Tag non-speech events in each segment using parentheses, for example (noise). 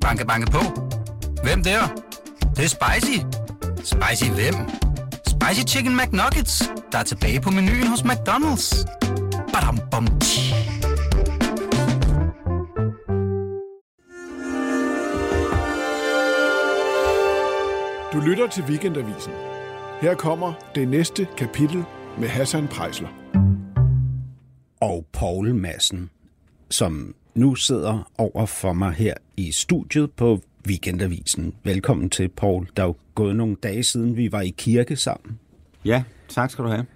Banke, banke på. Hvem der? Det, det er spicy. Spicy hvem? Spicy Chicken McNuggets, der er tilbage på menuen hos McDonald's. Badum, bom, tji. Du lytter til Weekendavisen. Her kommer det næste kapitel med Hassan Prejsler. og Paul Madsen, som nu sidder over for mig her i studiet på Weekendavisen. Velkommen til, Paul. Der er jo gået nogle dage siden, vi var i kirke sammen. Ja, tak skal du have.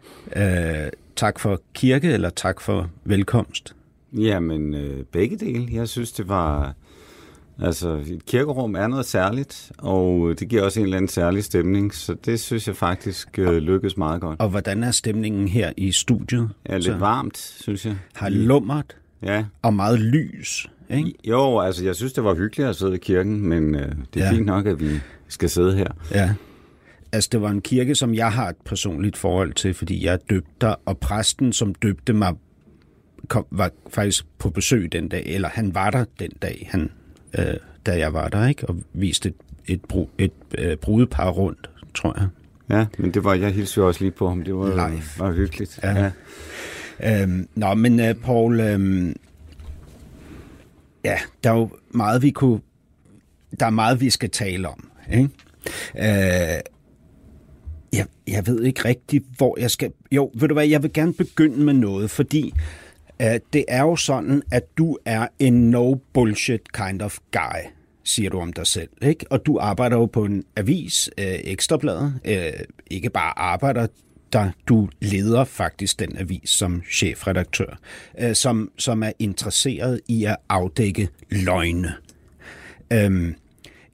Øh, tak for kirke, eller tak for velkomst. Jamen, øh, begge dele. Jeg synes, det var... Altså, et kirkerum er noget særligt, og det giver også en eller anden særlig stemning, så det synes jeg faktisk øh, lykkes meget godt. Og hvordan er stemningen her i studiet? Er lidt Så varmt, synes jeg. Har lummert Ja. og meget lys, ikke? Jo, altså, jeg synes, det var hyggeligt at sidde i kirken, men øh, det er Ja. ja. fint nok, at vi skal sidde her. Ja. Altså, det var en kirke, som jeg har et personligt forhold til, fordi jeg er døbt der, og præsten, som døbte mig, kom, var faktisk på besøg den dag, eller han var der den dag, han, øh, da jeg var der, ikke? Og viste et, et, bru, et øh, brudepar rundt, tror jeg. Ja, men det var, jeg hilste jo også lige på ham. Det var, Live. var hyggeligt. Ja. Øhm, nå, men øh, uh, Paul, øhm, ja, der er jo meget, vi kunne, der er meget, vi skal tale om, ikke? Øh, jeg, jeg ved ikke rigtigt, hvor jeg skal... Jo, ved du hvad, jeg vil gerne begynde med noget, fordi uh, det er jo sådan, at du er en no bullshit kind of guy, siger du om dig selv, ikke? Og du arbejder jo på en avis, øh, Ekstrabladet, Øh, ikke bare arbejder, der du leder faktisk den avis som chefredaktør, øh, som, som er interesseret i at afdække løgne. Øhm,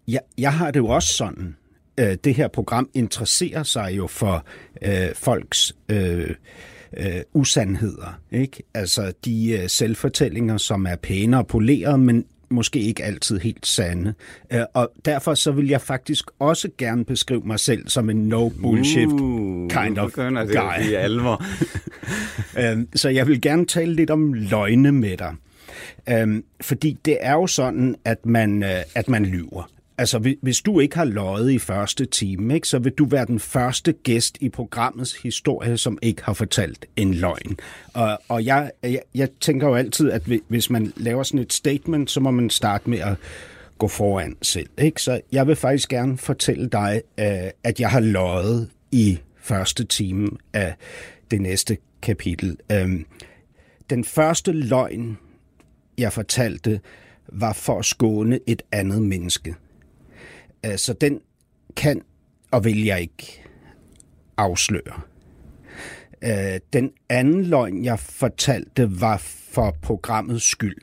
jeg, jeg har det jo også sådan, øh, det her program interesserer sig jo for øh, folks øh, øh, usandheder. Ikke? Altså de øh, selvfortællinger, som er pæne og polerede, men måske ikke altid helt sande. Øh, og derfor så vil jeg faktisk også gerne beskrive mig selv som en no bullshit Uh, kind of det guy. at blive alvor. (laughs) Øhm, Så jeg vil gerne tale lidt om løgne med dig. Øhm, Fordi det er jo sådan, at man, øh, at man lyver. Altså, hvis du ikke har løjet i første time, ikke, så vil du være den første gæst i programmets historie, som ikke har fortalt en løgn. Og, og jeg, jeg, jeg tænker jo altid, at hvis man laver sådan et statement, så må man starte med at gå foran selv. Ikke? Så jeg vil faktisk gerne fortælle dig, øh, at jeg har løjet i første time af det næste kapitel. Øhm, den første løgn, jeg fortalte, var for at skåne et andet menneske. Så den kan og vil jeg ikke afsløre. Øh, Den anden løgn, jeg fortalte, var for programmets skyld.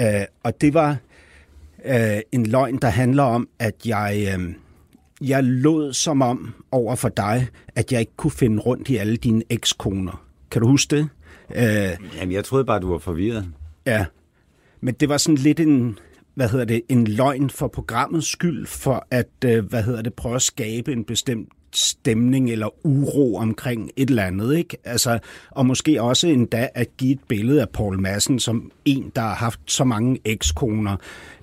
Øh, Og det var øh, en løgn, der handler om, at jeg, jeg lod som om over for dig, at jeg ikke kunne finde rundt i alle dine ekskoner. Kan du huske det? Øh, Jamen, jeg troede bare, du var forvirret. Ja, men det var sådan lidt en, hvad hedder det, en løgn for programmets skyld, for at, øh, hvad hedder det, prøve at skabe en bestemt stemning eller uro omkring et eller andet, ikke? Altså, og måske også endda at give et billede af Paul Madsen som en, der har haft så mange ekskoner,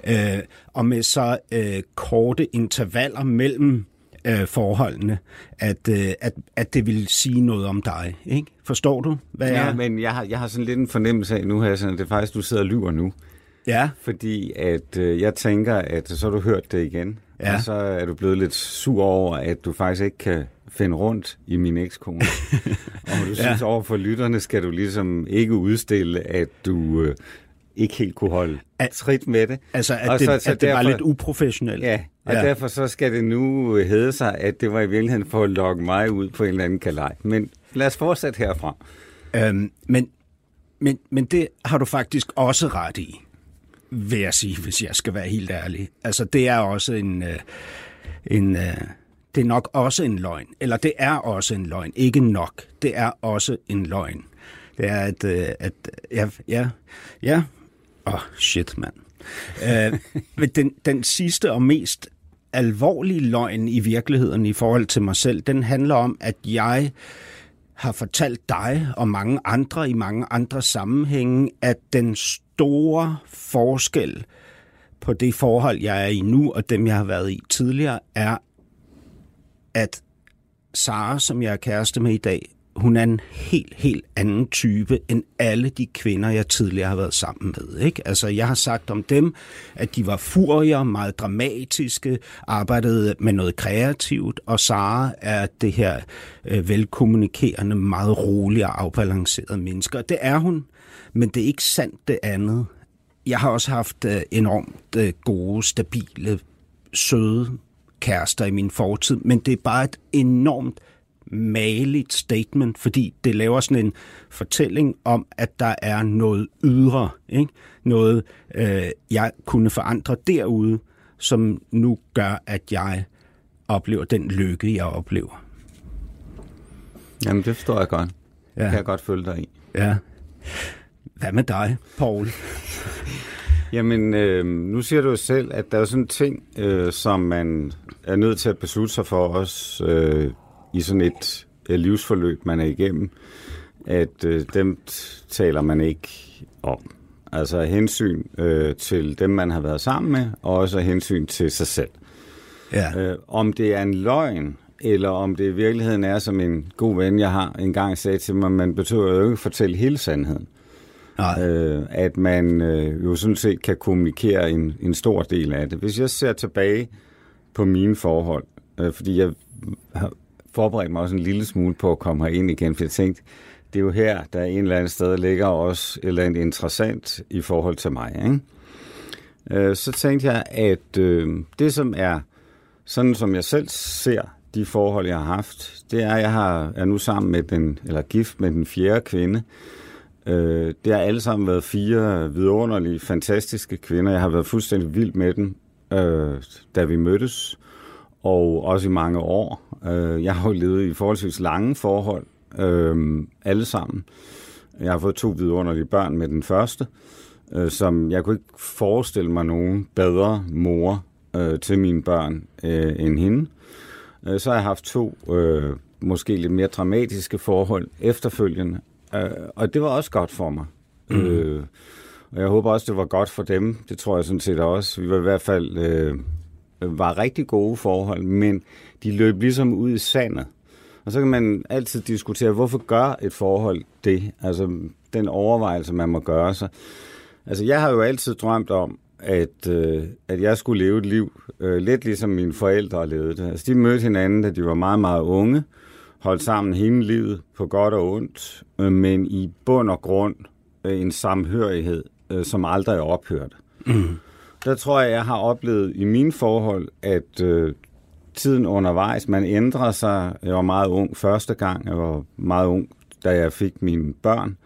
øh, og med så øh, korte intervaller mellem øh, forholdene, at, øh, at, at det vil sige noget om dig, ikke? Forstår du, hvad Ja, jeg... men jeg har, jeg har sådan lidt en fornemmelse af nu, Hassan, at det er faktisk, du sidder og lyver nu. Ja, Fordi at øh, jeg tænker, at så har du hørt det igen. Ja. Og så er du blevet lidt sur over, at du faktisk ikke kan finde rundt i min ekskone. (laughs) og du synes, over for lytterne skal du ligesom ikke udstille, at du øh, ikke helt kunne holde At- trit med det. altså at, Og det, så- så at det var derfor- lidt uprofessionelt. Ja, og Ja. ja. derfor så skal det nu øh, hedde sig, at det var i virkeligheden for at lokke mig ud på en eller anden kalej. Men lad os fortsætte herfra. Øhm, men, men, men det har du faktisk også ret i, vil jeg sige, hvis jeg skal være helt ærlig. Altså, det er også en... Øh, en øh, det er nok også en løgn. Eller det er også en løgn. Ikke nok. Det er også en løgn. Det er, at... Øh, at ja, ja, ja. Åh, oh, shit, mand. øh, (laughs) den, den sidste og mest alvorlige løgn i virkeligheden i forhold til mig selv, den handler om, at jeg har fortalt dig og mange andre i mange andre sammenhænge, at den store forskel på det forhold, jeg er i nu, og dem, jeg har været i tidligere, er, at Sara, som jeg er kæreste med i dag, hun er en helt, helt anden type end alle de kvinder, jeg tidligere har været sammen med. Ikke? Altså, jeg har sagt om dem, at de var furier, meget dramatiske, arbejdede med noget kreativt, og Sara er det her øh, velkommunikerende, meget rolige og afbalancerede mennesker. Det er hun, men det er ikke sandt det andet. Jeg har også haft øh, enormt øh, gode, stabile, søde kærester i min fortid, men det er bare et enormt maligt statement, fordi det laver sådan en fortælling om, at der er noget ydre, ikke? noget øh, jeg kunne forandre derude, som nu gør, at jeg oplever den lykke, jeg oplever. Jamen, det forstår jeg godt. Ja. Det kan jeg godt følge dig i. Ja. Hvad med dig, Paul? Jamen, øh, nu siger du jo selv, at der er sådan en ting, øh, som man er nødt til at beslutte sig for os øh, i sådan et øh, livsforløb, man er igennem, at øh, dem taler man ikke om. Altså hensyn øh, til dem, man har været sammen med, og også hensyn til sig selv. Ja. Øh, om det er en løgn, eller om det i virkeligheden er, som en god ven, jeg har engang sagde til mig, man betyder jo ikke fortælle hele sandheden. Nej. Øh, at man øh, jo sådan set kan kommunikere en, en stor del af det. Hvis jeg ser tilbage på mine forhold, øh, fordi jeg har forberedt mig også en lille smule på at komme herind igen, for jeg tænkte, det er jo her, der en eller anden sted ligger også et eller andet interessant i forhold til mig. Ikke? Øh, så tænkte jeg, at øh, det som er, sådan som jeg selv ser de forhold, jeg har haft, det er, at jeg har, er nu sammen med den, eller gift med den fjerde kvinde. Øh, Øh, det har alle sammen været fire vidunderlige, fantastiske kvinder. Jeg har været fuldstændig vild med dem, øh, da vi mødtes og også i mange år. Øh, jeg har jo levet i forholdsvis lange forhold, øh, alle sammen. Jeg har fået to vidunderlige børn med den første, øh, som jeg kunne ikke forestille mig nogen bedre mor øh, til mine børn øh, end hende. Øh, så har jeg haft to øh, måske lidt mere dramatiske forhold efterfølgende, øh, og det var også godt for mig. Mm. Øh, og jeg håber også, det var godt for dem. Det tror jeg sådan set også. Vi var i hvert fald... Øh, var rigtig gode forhold, men de løb ligesom ud i sandet. Og så kan man altid diskutere, hvorfor gør et forhold det? Altså den overvejelse, man må gøre sig. Altså jeg har jo altid drømt om, at, øh, at jeg skulle leve et liv øh, lidt ligesom mine forældre levede det. Altså de mødte hinanden, da de var meget, meget unge, holdt sammen hele livet på godt og ondt, øh, men i bund og grund øh, en samhørighed, øh, som aldrig er ophørt. Mm der tror jeg, jeg har oplevet i mine forhold, at øh, tiden undervejs, man ændrer sig. Jeg var meget ung første gang, jeg var meget ung, da jeg fik mine børn.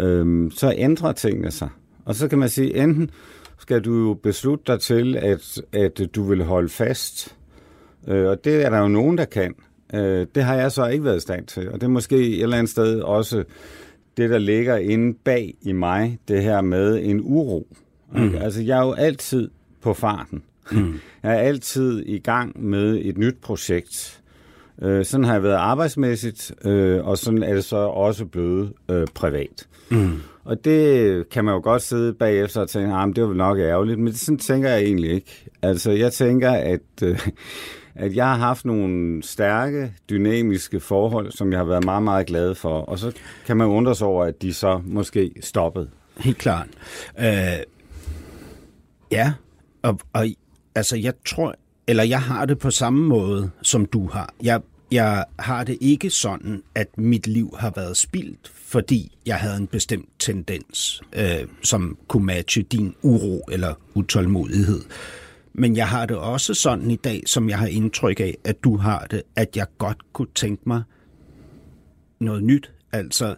Øhm, så ændrer tingene sig. Og så kan man sige, enten skal du jo beslutte dig til, at, at du vil holde fast. Øh, og det er der jo nogen, der kan. Øh, det har jeg så ikke været i stand til. Og det er måske et eller andet sted også det, der ligger inde bag i mig, det her med en uro. Mm. Altså, jeg er jo altid på farten. Mm. (laughs) Jeg er altid i gang med et nyt projekt. Øh, sådan har jeg været arbejdsmæssigt, øh, og sådan er det så også blevet øh, privat. Mm. Og det kan man jo godt sidde bagefter og tænke, at det var nok ærgerligt, men sådan tænker jeg egentlig ikke. Altså, jeg tænker, at, øh, at jeg har haft nogle stærke, dynamiske forhold, som jeg har været meget, meget glad for, og så kan man undre sig over, at de så måske stoppede. Helt klart. Øh, Ja, og, og altså jeg tror, eller jeg har det på samme måde, som du har. Jeg, jeg har det ikke sådan, at mit liv har været spildt, fordi jeg havde en bestemt tendens, øh, som kunne matche din uro eller utålmodighed. Men jeg har det også sådan i dag, som jeg har indtryk af, at du har det, at jeg godt kunne tænke mig noget nyt. Altså,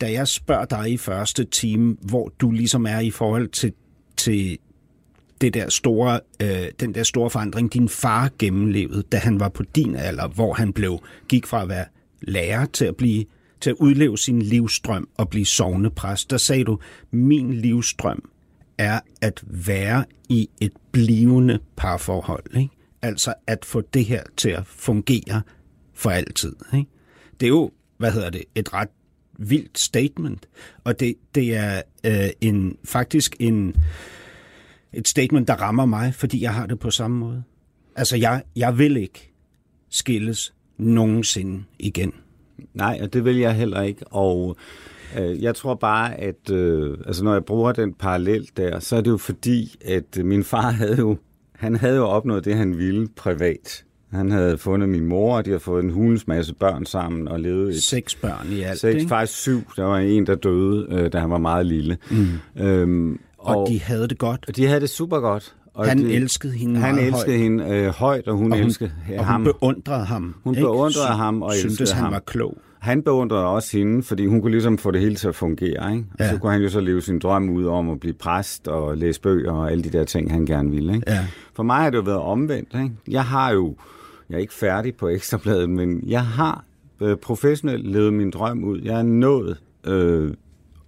da jeg spørger dig i første time, hvor du ligesom er i forhold til, til det der store, øh, den der store forandring, din far gennemlevede, da han var på din alder, hvor han blev gik fra at være lærer til at blive til at udleve sin livstrøm og blive sovnepræst. Der sagde du, min livstrøm er at være i et blivende parforhold. Ikke? Altså at få det her til at fungere for altid. Ikke? Det er jo, hvad hedder det, et ret vildt statement. Og det, det er øh, en faktisk en et statement, der rammer mig, fordi jeg har det på samme måde. Altså, jeg, jeg vil ikke skilles nogensinde igen. Nej, og det vil jeg heller ikke. Og øh, jeg tror bare, at øh, altså, når jeg bruger den parallel der, så er det jo fordi, at øh, min far (laughs) havde jo, han havde jo opnået det, han ville privat. Han havde fundet min mor, og de har fået en hulens masse børn sammen og levet et, Seks børn i alt, seks, ikke? faktisk syv. Der var en, der døde, øh, da han var meget lille. Mm. Øhm, Og, og de havde det godt. og de havde det super godt. Og Han de, elskede hende Han meget elskede højt. hende øh, højt, og hun, Og hun, elskede og ham. hun beundrede ham. Hun ikke? beundrede ham og syntes, elskede han ham. var klog. Han beundrede også hende, fordi hun kunne ligesom få det hele til at fungere. Ikke? Og Ja. så kunne han jo så leve sin drøm ud om at blive præst og læse bøger og alle de der ting, han gerne ville. Ikke? Ja. For mig har det jo været omvendt. Ikke? Jeg har jo, jeg er ikke færdig på (laughs) Ekstrabladet, men jeg har øh, professionelt levet min drøm ud. Jeg er nået øh,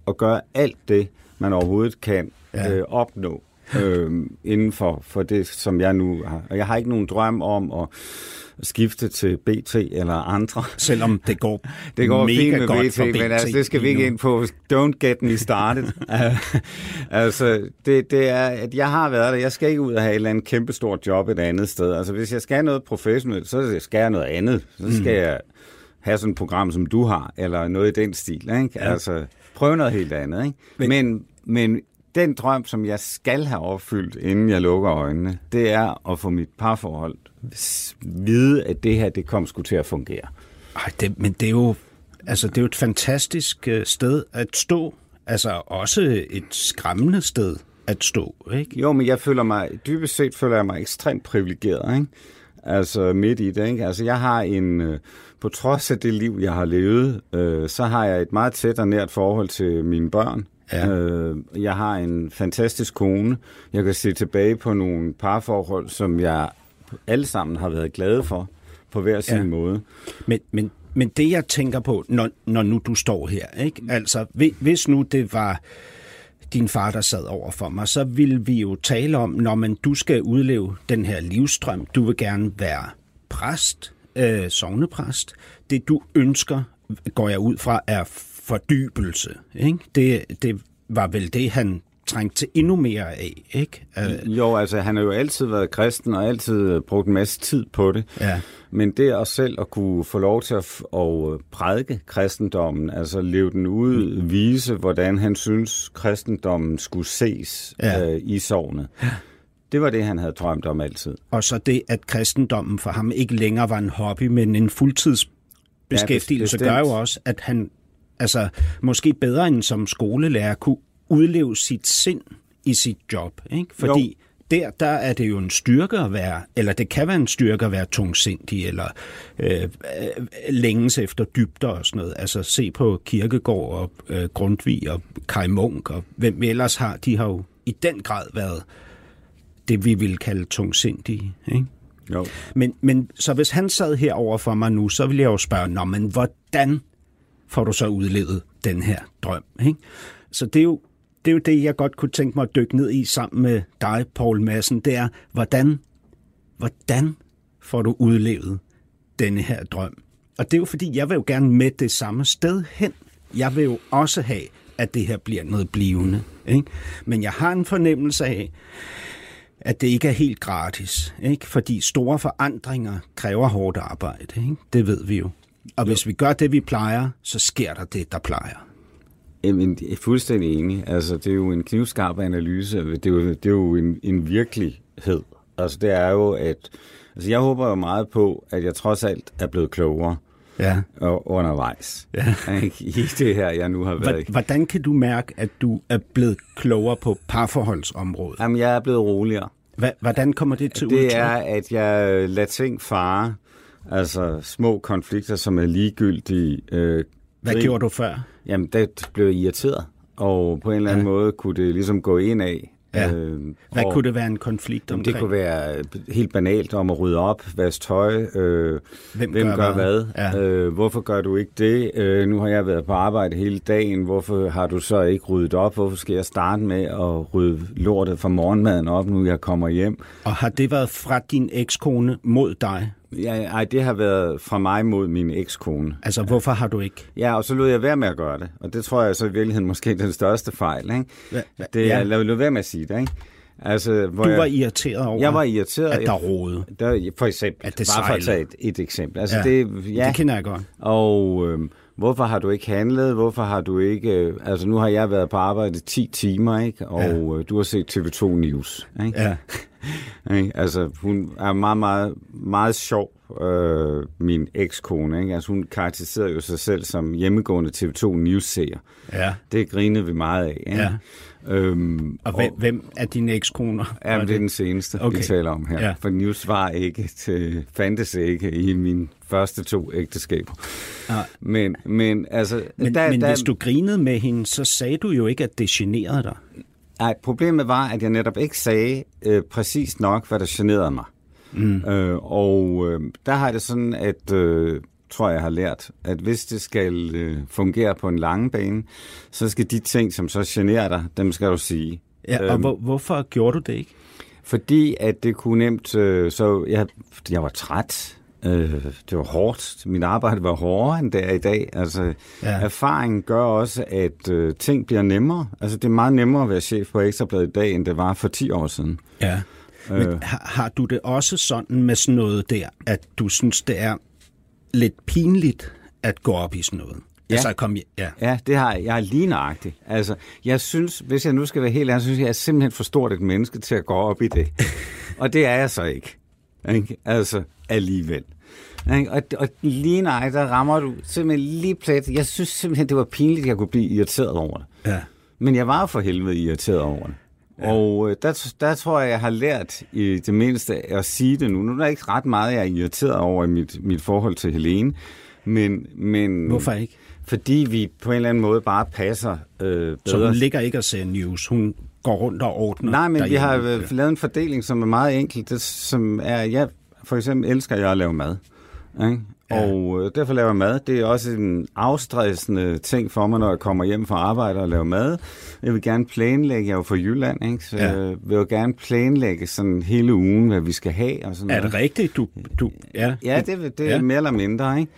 at gøre alt det, man overhovedet kan Ja. øh, opnå øh, inden for, for det, som jeg nu har. Og jeg har ikke nogen drøm om at skifte til BT eller andre. Selvom det går, (laughs) Det går mega fint med godt BT, for BT men altså, det skal vi ikke ind på. Don't get me started. (laughs) (laughs) altså, det, det er, at jeg har været der. Jeg skal ikke ud og have et eller andet kæmpestort job et andet sted. Altså, hvis jeg skal noget professionelt, så skal jeg noget andet. Så skal mm. jeg have sådan et program, som du har, eller noget i den stil. Ikke? Ja. Altså, prøve noget helt andet. Ikke? Men, men, men den drøm, som jeg skal have opfyldt, inden jeg lukker øjnene, det er at få mit parforhold vide, at det her, det kom sgu til at fungere. Ej, det, men det er jo, altså, det er jo et fantastisk øh, sted at stå. Altså også et skræmmende sted at stå, ikke? Jo, men jeg føler mig, dybest set føler jeg mig ekstremt privilegeret, ikke? Altså midt i det, ikke? Altså jeg har en, øh, på trods af det liv, jeg har levet, øh, så har jeg et meget tæt og nært forhold til mine børn. Ja. Øh, jeg har en fantastisk kone. Jeg kan se tilbage på nogle parforhold, som jeg alle sammen har været glade for, på hver sin Ja. måde. Men, men, men det, jeg tænker på, når, når nu du står her, ikke? Altså, hvi- hvis nu det var din far, der sad over for mig, så ville vi jo tale om, når man du skal udleve den her livstrøm, du vil gerne være præst, øh, sovnepræst. Det, du ønsker, går jeg ud fra, er fordybelse. Ikke? Det, det var vel det, han trængte til endnu mere af, ikke? Øh, Jo, altså han har jo altid været kristen og altid brugt en masse tid på det. Ja. Men det at selv at kunne få lov til at, at øh, prædike kristendommen, altså leve den ud, vise hvordan han synes kristendommen skulle ses Ja. ja. øh, i sovnet. Det var det, han havde drømt om altid. Og så det, at kristendommen for ham ikke længere var en hobby, men en fuldtidsbeskæftigelse, Ja, gør bestemt. jo også, at han altså, måske bedre end som skolelærer kunne udleve sit sind i sit job. Ikke? Fordi der, der er det jo en styrke at være, eller det kan være en styrke at være tungsindig, eller øh, øh, længes efter dybder og sådan noget. Altså se på Kirkegård og øh, Grundtvig og Kai Munk og hvem vi ellers har, de har jo i den grad været det, vi vil kalde tungsindige. Ikke? Jo. Men, men så hvis han sad her over for mig nu, så ville jeg jo spørge, Nå, men hvordan får du så udlevet den her drøm? Ikke? Så det er, jo, det er jo det, jeg godt kunne tænke mig at dykke ned i sammen med dig, Paul Madsen. Det er, hvordan, hvordan får du udlevet denne her drøm? Og det er jo fordi, jeg vil jo gerne med det samme sted hen. Jeg vil jo også have, at det her bliver noget blivende. Ikke? Men jeg har en fornemmelse af, at det ikke er helt gratis, ikke? fordi store forandringer kræver hårdt arbejde. Ikke? Det ved vi jo. Og hvis vi gør det, vi plejer, så sker der det, der plejer. Jamen, jeg er fuldstændig enig. Altså, det er jo en knivskarp analyse. Det er jo, det er jo en, en virkelighed. Altså, det er jo, at... Altså, jeg håber jo meget på, at jeg trods alt er blevet klogere Ja. og undervejs. Ja. (laughs) Ikke? I det her, jeg nu har været. Hvordan kan du mærke, at du er blevet klogere på parforholdsområdet? Jamen, jeg er blevet roligere. Hvordan kommer det til udtryk? Det er, at jeg lader ting fare. Altså, små konflikter, som er ligegyldige. Øh, Hvad grin- gjorde du før? Jamen, det blev jeg irriteret. Og på en eller anden ja. måde kunne det ligesom gå ind af. Ja. Øh, Hvad og- kunne det være en konflikt omkring? det kunne være helt banalt om at rydde op, vaske tøj, øh, Hvem hvem gør gør hvad? hvad, Ja. øh, hvorfor gør du ikke det, øh, nu har jeg været på arbejde hele dagen, hvorfor har du så ikke ryddet op, hvorfor skal jeg starte med at rydde lortet fra morgenmaden op, nu jeg kommer hjem. Og har det været fra din ekskone mod dig? Ja, ej, det har været fra mig mod min ekskone. Altså, hvorfor har du ikke? Ja, og så lod jeg være med at gøre det. Og det tror jeg så i virkeligheden måske er den største fejl. Ikke? Hva- hva- Det er, ja. lad, lad være med at sige det. Ikke? Altså, hvor Du jeg, var irriteret over, jeg var irriteret. at der rode. Der, for eksempel, At det bare for at tage et, et eksempel. Altså, Ja, det, ja, Det kender jeg godt. og øh, hvorfor har du ikke handlet? Hvorfor har du ikke... Øh, altså, nu har jeg været på arbejde 10 timer, ikke? Og ja. øh, du har set TV2 News, ikke? Ja. (laughs) Ikke? Altså, hun er meget, meget, meget sjov, øh, min ekskone. Ikke? Altså, hun karakteriserede jo sig selv som hjemmegående TV2 News-seer. ja. Det grinede vi meget af. Ikke? Ja. Øhm, Og hvem, hvem er dine ekskoner? Ja, det er den seneste, okay. Vi taler om her. Ja. For News var ikke til, fandtes ikke i mine første to ægteskaber. Nej. Men, men altså... Men, der, men der, hvis du grinede med hende, så sagde du jo ikke, at det generede dig. Nej, problemet var, at jeg netop ikke sagde øh, præcis nok, hvad der generede mig. Mm. Øh, og øh, der har det sådan, at øh, tror jeg, jeg har lært, at hvis det skal øh, fungere på en lang bane, så skal de ting, som så generer dig, dem skal du sige. Ja, og Øhm, hvor, hvorfor gjorde du det ikke? Fordi at det kunne nemt, øh, så jeg, jeg var træt. Øh, det var hårdt. Min arbejde var hårdere end det er i dag. Altså, Ja. erfaringen gør også, at øh, ting bliver nemmere. Altså, det er meget nemmere at være chef på Ekstrabladet i dag, end det var for 10 år siden. Ja. Men har, har du det også sådan med sådan noget der, at du synes, det er lidt pinligt at gå op i sådan noget? Ja. Altså, kom, ja. Ja, det har jeg. Jeg er lige nøjagtig. Altså, jeg synes, hvis jeg nu skal være helt ærlig, så synes jeg, jeg er simpelthen for stort et menneske til at gå op i det. (laughs) og det er jeg så ikke. ikke? Altså, alligevel. Og, og lige nej, der rammer du simpelthen lige plet. Jeg synes simpelthen, det var pinligt, at jeg kunne blive irriteret over det. ja. Men jeg var for helvede irriteret over det. Ja. Og øh, der, der tror jeg, jeg har lært i det mindste at sige det nu. Nu er der ikke ret meget, jeg er irriteret over i mit, mit forhold til Helene. Men, men, Hvorfor ikke? Fordi vi på en eller anden måde bare passer øh, bedre. Så hun ligger ikke og ser news. Hun går rundt og ordner Nej, men vi har derhjemme. øh, lavet en fordeling, som er meget enkel. Det, som er, jeg for eksempel elsker jeg at lave mad. Ikke? Ja. Og øh, derfor laver jeg mad. Det er også en afstressende ting for mig, når jeg kommer hjem fra arbejde og laver mad. Jeg vil gerne planlægge, jeg er jo fra Jylland, ikke? så Ja. jeg vil jo gerne planlægge sådan hele ugen, hvad vi skal have. Og sådan Er noget. det rigtigt? Du, du, ja, Ja, det, det er Ja. mere eller mindre. Ikke?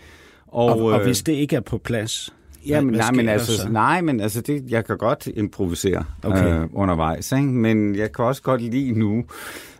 Og, og, og øh, hvis det ikke er på plads, Ja, men, nej, men altså, så? nej, men altså, det, jeg kan godt improvisere Okay. øh, undervejs, ikke? men jeg kan også godt lide nu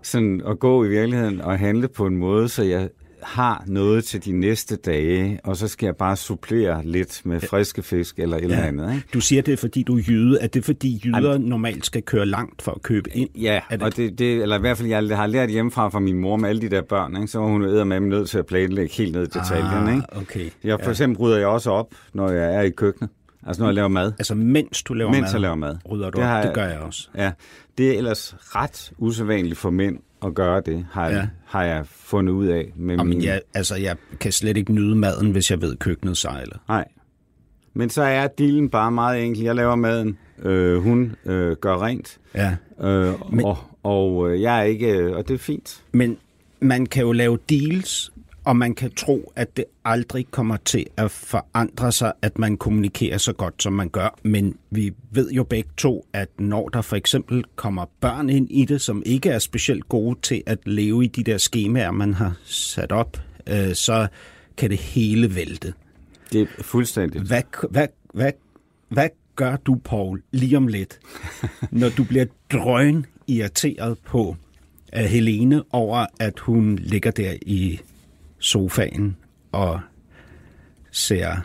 sådan at gå i virkeligheden og handle på en måde, så jeg har noget til de næste dage, og så skal jeg bare supplere lidt med friske fisk eller et eller andet. Ikke? Du siger, det er fordi, du er jyde. Er det fordi, jyder normalt skal køre langt for at købe ind? Ja, det- og det, det, eller i hvert fald, jeg har lært hjemmefra fra min mor med alle de der børn, ikke? så var hun med mig nødt til at planlægge helt ned i detaljen. Ah, ikke? okay. Jeg, for eksempel rydder jeg også op, når jeg er i køkkenet. Altså når jeg laver mad. Altså, mens du laver Mens mad, jeg laver mad. rydder du Det op. jeg- det gør jeg også. Ja, det er ellers ret usædvanligt for mænd at gøre det, har, jeg, Ja. har jeg fundet ud af. Med Jamen, min... jeg, altså, jeg kan slet ikke nyde maden, hvis jeg ved, køkkenet sejler. Nej. Men så er dealen bare meget enkel. Jeg laver maden, øh, hun øh, gør rent, Ja. øh, Men... og, og øh, jeg er ikke, øh, og det er fint. Men man kan jo lave deals, og man kan tro, at det aldrig kommer til at forandre sig, at man kommunikerer så godt, som man gør. Men vi ved jo begge to, at når der for eksempel kommer børn ind i det, som ikke er specielt gode til at leve i de der skemaer, man har sat op, øh, så kan det hele vælte. Det er fuldstændigt. Hvad, hvad, hvad, hvad gør du, Paul, lige om lidt, når du bliver drøn irriteret på af Helene over, at hun ligger der i sofaen og ser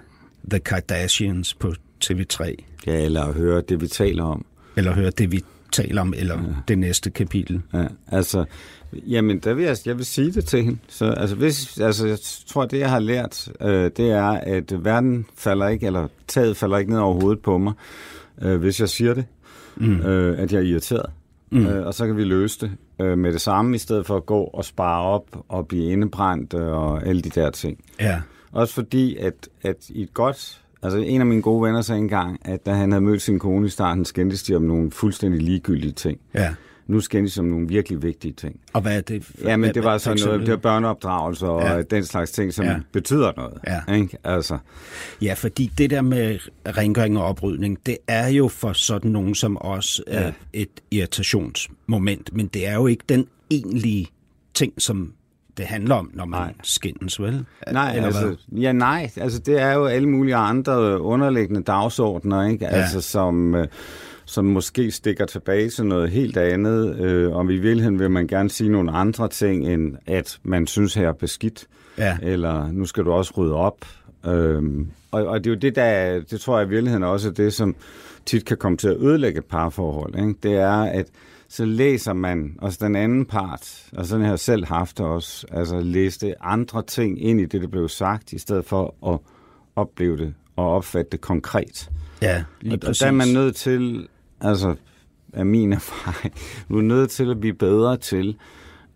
The Kardashians på TV3, Ja, eller høre det, vi taler om. eller hører det, vi taler om, eller ja. det næste kapitel. Ja, altså, jamen, der vil jeg, jeg vil sige det til hende. Så, altså, hvis, altså, jeg tror, det, jeg har lært, øh, det er, at verden falder ikke, eller taget falder ikke ned over hovedet på mig, øh, hvis jeg siger det, mm. øh, at jeg er irriteret. Mm. Øh, og så kan vi løse det øh, med det samme, i stedet for at gå og spare op og blive indebrændt øh, og alle de der ting. Ja. Også fordi, at, at i et godt... Altså, en af mine gode venner sagde engang, at da han havde mødt sin kone i starten, skændtes de om nogle fuldstændig ligegyldige ting. ja. Nu skændes de om nogle virkelig vigtige ting. Og hvad er det? For, Ja, men hvad- det var sådan noget, det var børneopdragelse og Ja. den slags ting, som Ja. betyder noget. Ja. Ikke? Altså, Ja, fordi det der med rengøring og oprydning, det er jo for sådan nogen som os ja. et irritationsmoment, men det er jo ikke den egentlige ting, som det handler om, når man nej. Skændes, vel? nej, Eller hvad? altså, ja, nej, altså det er jo alle mulige andre underliggende dagsordner, ikke? Ja. Altså som, øh, som måske stikker tilbage til noget helt andet, øh, og i virkeligheden vil man gerne sige nogle andre ting, end at man synes her er beskidt, Ja. eller nu skal du også rydde op. Øhm, og, og det er jo det, der, det tror jeg i virkeligheden også er det, som tit kan komme til at ødelægge et parforhold. Ikke? Det er, at så læser man også den anden part, og sådan har jeg selv haft det også, altså læste andre ting ind i det, der blev sagt, i stedet for at opleve det og opfatte det konkret. Ja, lige Og præcis. der er man nødt til, altså af min (laughs) erfaring, du er nødt til at blive bedre til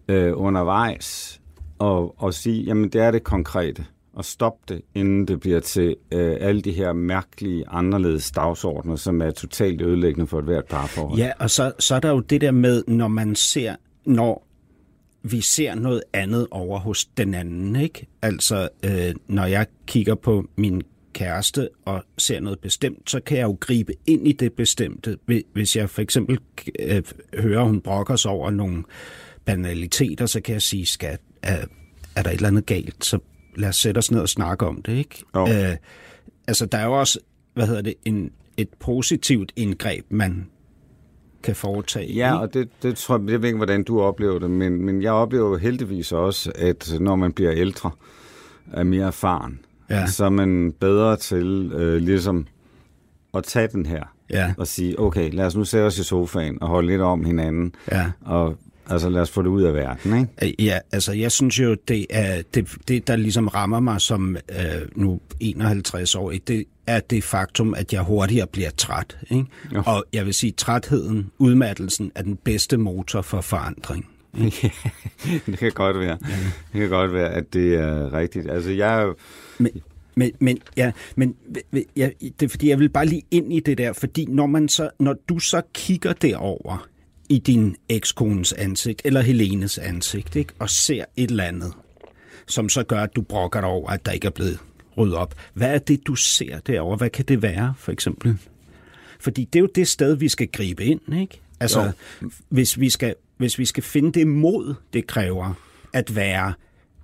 øh, undervejs og, og sige, jamen det er det konkrete, og stoppe det, inden det bliver til øh, alle de her mærkelige, anderledes dagsordner, som er totalt ødelæggende for et hvert parforhold. Ja, og så, så er der jo det der med, når man ser, når vi ser noget andet over hos den anden, ikke? Altså, øh, når jeg kigger på min kæreste og ser noget bestemt, så kan jeg jo gribe ind i det bestemte. Hvi- Hvis jeg for eksempel øh, hører, hun brokker sig over nogle banaliteter, så kan jeg sige, skat, er, er der et eller andet galt, så lad os sætte os ned og snakke om det, ikke? Jo. Øh, altså, der er jo også, hvad hedder det, en, et positivt indgreb, man kan foretage. Ja, og det, det tror jeg, jeg ved ikke, hvordan du oplever det, men, men jeg oplever heldigvis også, at når man bliver ældre, er mere erfaren, Ja. så er man bedre til øh, ligesom at tage den her Ja. og sige, okay, lad os nu sætte os i sofaen og holde lidt om hinanden, Ja. og altså lad os få det ud af verden, ikke? Øh, Ja, altså jeg synes jo, det er det, det der ligesom rammer mig som øh, nu 51 år, det er det faktum, at jeg hurtigere bliver træt. Ikke? Jo. Og jeg vil sige, trætheden, udmattelsen er den bedste motor for forandring. (laughs) det kan godt være. Det kan godt være, at det er rigtigt. Altså jeg jo, Men, men, men, ja, men ja, det er fordi, jeg vil bare lige ind i det der, fordi når, man så, når du så kigger derover i din ekskones ansigt, eller Helenes ansigt, ikke, og ser et eller andet, som så gør, at du brokker dig over, at der ikke er blevet ryddet op. Hvad er det, du ser derover? Hvad kan det være, for eksempel? Fordi det er jo det sted, vi skal gribe ind, ikke? Altså, hvis vi, skal, hvis vi skal finde det mod, det kræver at være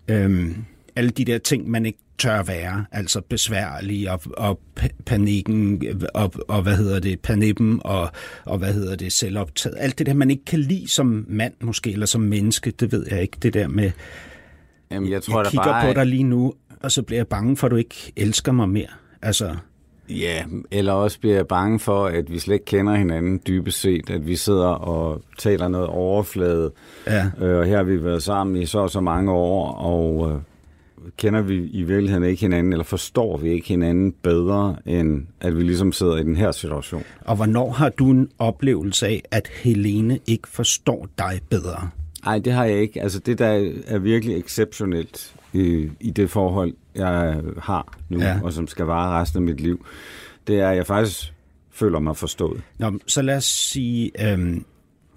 øhm, alle de der ting, man ikke tør være, altså besværlige og, og pa- panikken og, og hvad hedder det, panippen og, og hvad hedder det, selvoptaget. Alt det der, man ikke kan lide som mand måske, eller som menneske, det ved jeg ikke. Det der med, jamen, jeg tror jeg kigger bare, på dig lige nu, og så bliver jeg bange for, at du ikke elsker mig mere. Altså, Ja, eller også bliver jeg bange for, at vi slet ikke kender hinanden dybest set, at vi sidder og taler noget overflade, ja. øh, og her har vi været sammen i så og så mange år, og øh, kender vi i virkeligheden ikke hinanden, eller forstår vi ikke hinanden bedre, end at vi ligesom sidder i den her situation. Og hvornår har du en oplevelse af, at Helene ikke forstår dig bedre? Nej, det har jeg ikke. Altså det, der er virkelig exceptionelt i, i det forhold, jeg har nu, Ja. og som skal vare resten af mit liv, det er, at jeg faktisk føler mig forstået. Nå, så lad os sige, øhm,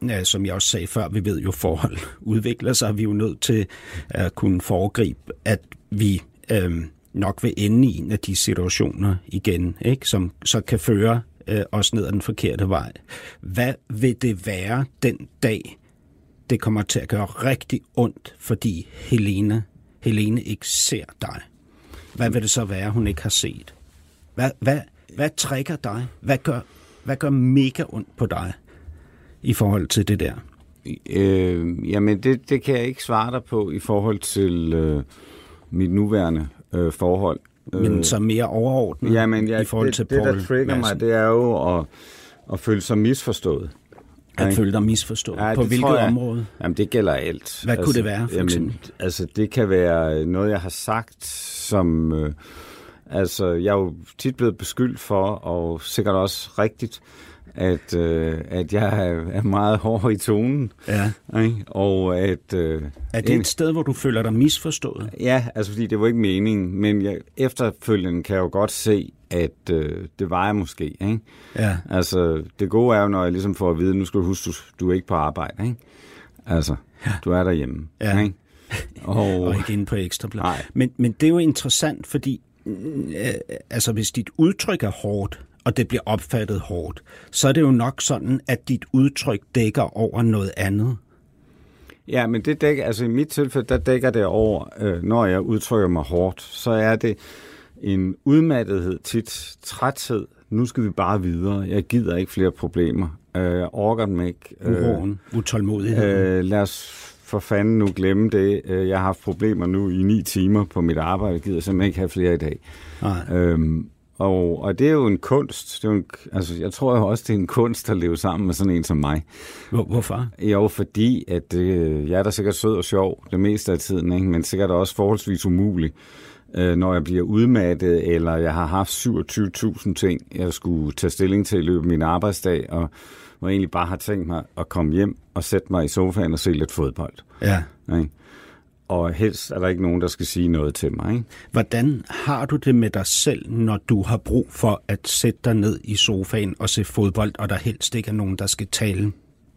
ja, som jeg også sagde før, vi ved jo, forhold (laughs) udvikler sig. Vi er jo nødt til at kunne foregribe, at vi øhm, nok vil ende i en af de situationer igen, ikke? som så kan føre øh, os ned ad den forkerte vej. Hvad vil det være den dag, det kommer til at gøre rigtig ondt, fordi Helene, Helene ikke ser dig? Hvad vil det så være, hun ikke har set? Hvad, hvad, hvad trækker dig? Hvad gør, hvad gør mega ondt på dig i forhold til det der? Øh, jamen, det, det kan jeg ikke svare dig på i forhold til øh, mit nuværende øh, forhold. Men så mere overordnet jamen, ja, i forhold det, til det, Paul der trigger Madsen. mig, det er jo at, at føle sig misforstået. At føle dig misforstået. Ja, på hvilket jeg. område? Jamen, det gælder alt. Hvad kunne det være, for eksempel? altså, det kan være noget, jeg har sagt, som... Øh, altså, jeg er jo tit blevet beskyldt for, og sikkert også rigtigt, at, øh, at jeg er, meget hård i tonen. Ja. Ikke? Og at... Øh, Er det et sted, hvor du føler dig misforstået? Ja, altså fordi det var ikke meningen, men jeg, efterfølgende kan jeg jo godt se, at øh, det var jeg måske. Ikke? Ja. Altså, det gode er jo, når jeg ligesom får at vide, nu skal du huske, du, du er ikke på arbejde. Ikke? Altså, ja. du er derhjemme. Ja. Ikke? Og, Og ikke inde på ekstrabladet. Men, men det er jo interessant, fordi øh, altså, hvis dit udtryk er hårdt, og det bliver opfattet hårdt, så er det jo nok sådan, at dit udtryk dækker over noget andet. Ja, men det dækker, altså i mit tilfælde, der dækker det over, øh, når jeg udtrykker mig hårdt, så er det en udmattethed, tit træthed, nu skal vi bare videre. Jeg gider ikke flere problemer. Øh, orker dem ikke. Uroen, utålmodigheden. Øh, lad os for fanden nu glemme det. Øh, Jeg har haft problemer nu i ni timer på mit arbejde. Jeg gider simpelthen ikke have flere i dag. Nej. Øhm, og, og det er jo en kunst. Det er jo en, altså, jeg tror jo også, det er en kunst at leve sammen med sådan en som mig. Hvor, hvorfor? Jo, fordi at, øh, jeg er da sikkert sød og sjov det meste af tiden, ikke? men sikkert også forholdsvis umulig, øh, når jeg bliver udmattet, eller jeg har haft 27.000 ting, jeg skulle tage stilling til i løbet af min arbejdsdag, og hvor jeg egentlig bare har tænkt mig at komme hjem og sætte mig i sofaen og se lidt fodbold. Ja. Ikke? Og helst er der ikke nogen, der skal sige noget til mig. Ikke? Hvordan har du det med dig selv, når du har brug for at sætte dig ned i sofaen og se fodbold, og der helst ikke er nogen, der skal tale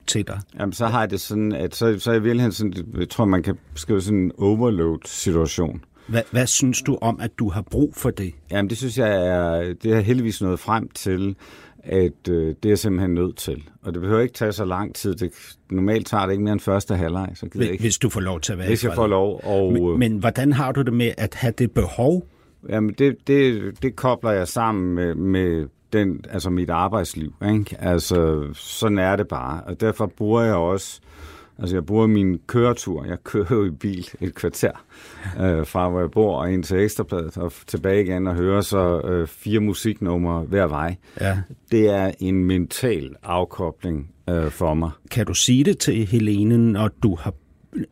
til dig? Jamen, så har jeg det sådan, at så, så er jeg virkelig sådan, jeg tror, man kan skrive sådan en overload-situation. Hvad, hvad synes du om, at du har brug for det? Jamen, det synes jeg er, det er heldigvis nået frem til, at øh, det er simpelthen nødt til. Og det behøver ikke tage så lang tid. Det, normalt tager det ikke mere end første halvleg, så gider jeg ikke. Hvis du får lov til at være Hvis jeg får lov. Og, Men, men hvordan har du det med at have det behov? Jamen, det, det, det kobler jeg sammen med, med den, altså mit arbejdsliv. Ikke? Altså, sådan er det bare. Og derfor bruger jeg også, altså jeg bruger min køretur. Jeg kører jo i bil et kvarter øh, fra, hvor jeg bor, og ind til Ekstrabladet, og tilbage igen og hører så øh, fire musiknumre hver vej. Ja. Det er en mental afkobling øh, for mig. Kan du sige det til Helene, når du har,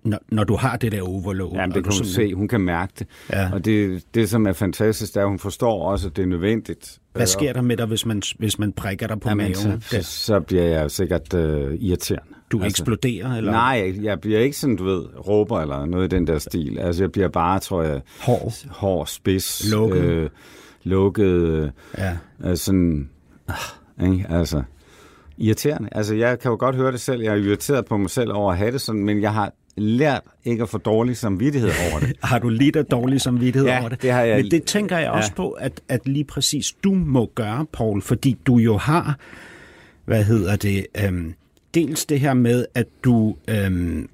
når, når du har det der overload? Jamen, det kan hun se. Hun kan mærke det. Ja. Og det, det, som er fantastisk, det er, at hun forstår også, at det er nødvendigt. Hvad sker der med dig, hvis man, hvis man prikker dig på Jamen, maven? så, så, så bliver jeg sikkert øh, irriterende. Du eksploderer? Eller? Nej, jeg bliver ikke sådan, du ved, råber eller noget i den der stil. Altså, jeg bliver bare, tror jeg, Hård. hård, spids, Lukket. øh, lukket, øh, Ja. øh, sådan, ah, ikke? altså, irriterende. Altså, jeg kan jo godt høre det selv. Jeg er irriteret på mig selv over at have det sådan, men jeg har lært ikke at få dårlig samvittighed over det. (laughs) Har du lidt af dårlig samvittighed Ja, over det? det har jeg. Men det tænker jeg også Ja. på, at, at lige præcis du må gøre, Paul, fordi du jo har, hvad hedder det, øhm, dels det her med, at du, øhm,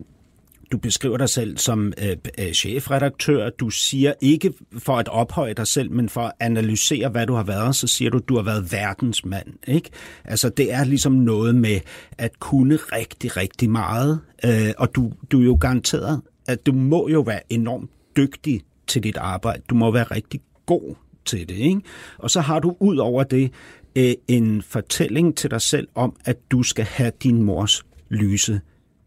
du beskriver dig selv som øh, øh, chefredaktør. Du siger ikke for at ophøje dig selv, men for at analysere, hvad du har været, så siger du, at du har været verdensmand. Ikke? Altså, det er ligesom noget med at kunne rigtig, rigtig meget. Øh, og du, du er jo garanteret, at du må jo være enormt dygtig til dit arbejde. Du må være rigtig god til det. Ikke? Og så har du ud over det øh, en fortælling til dig selv om, at du skal have din mors lyse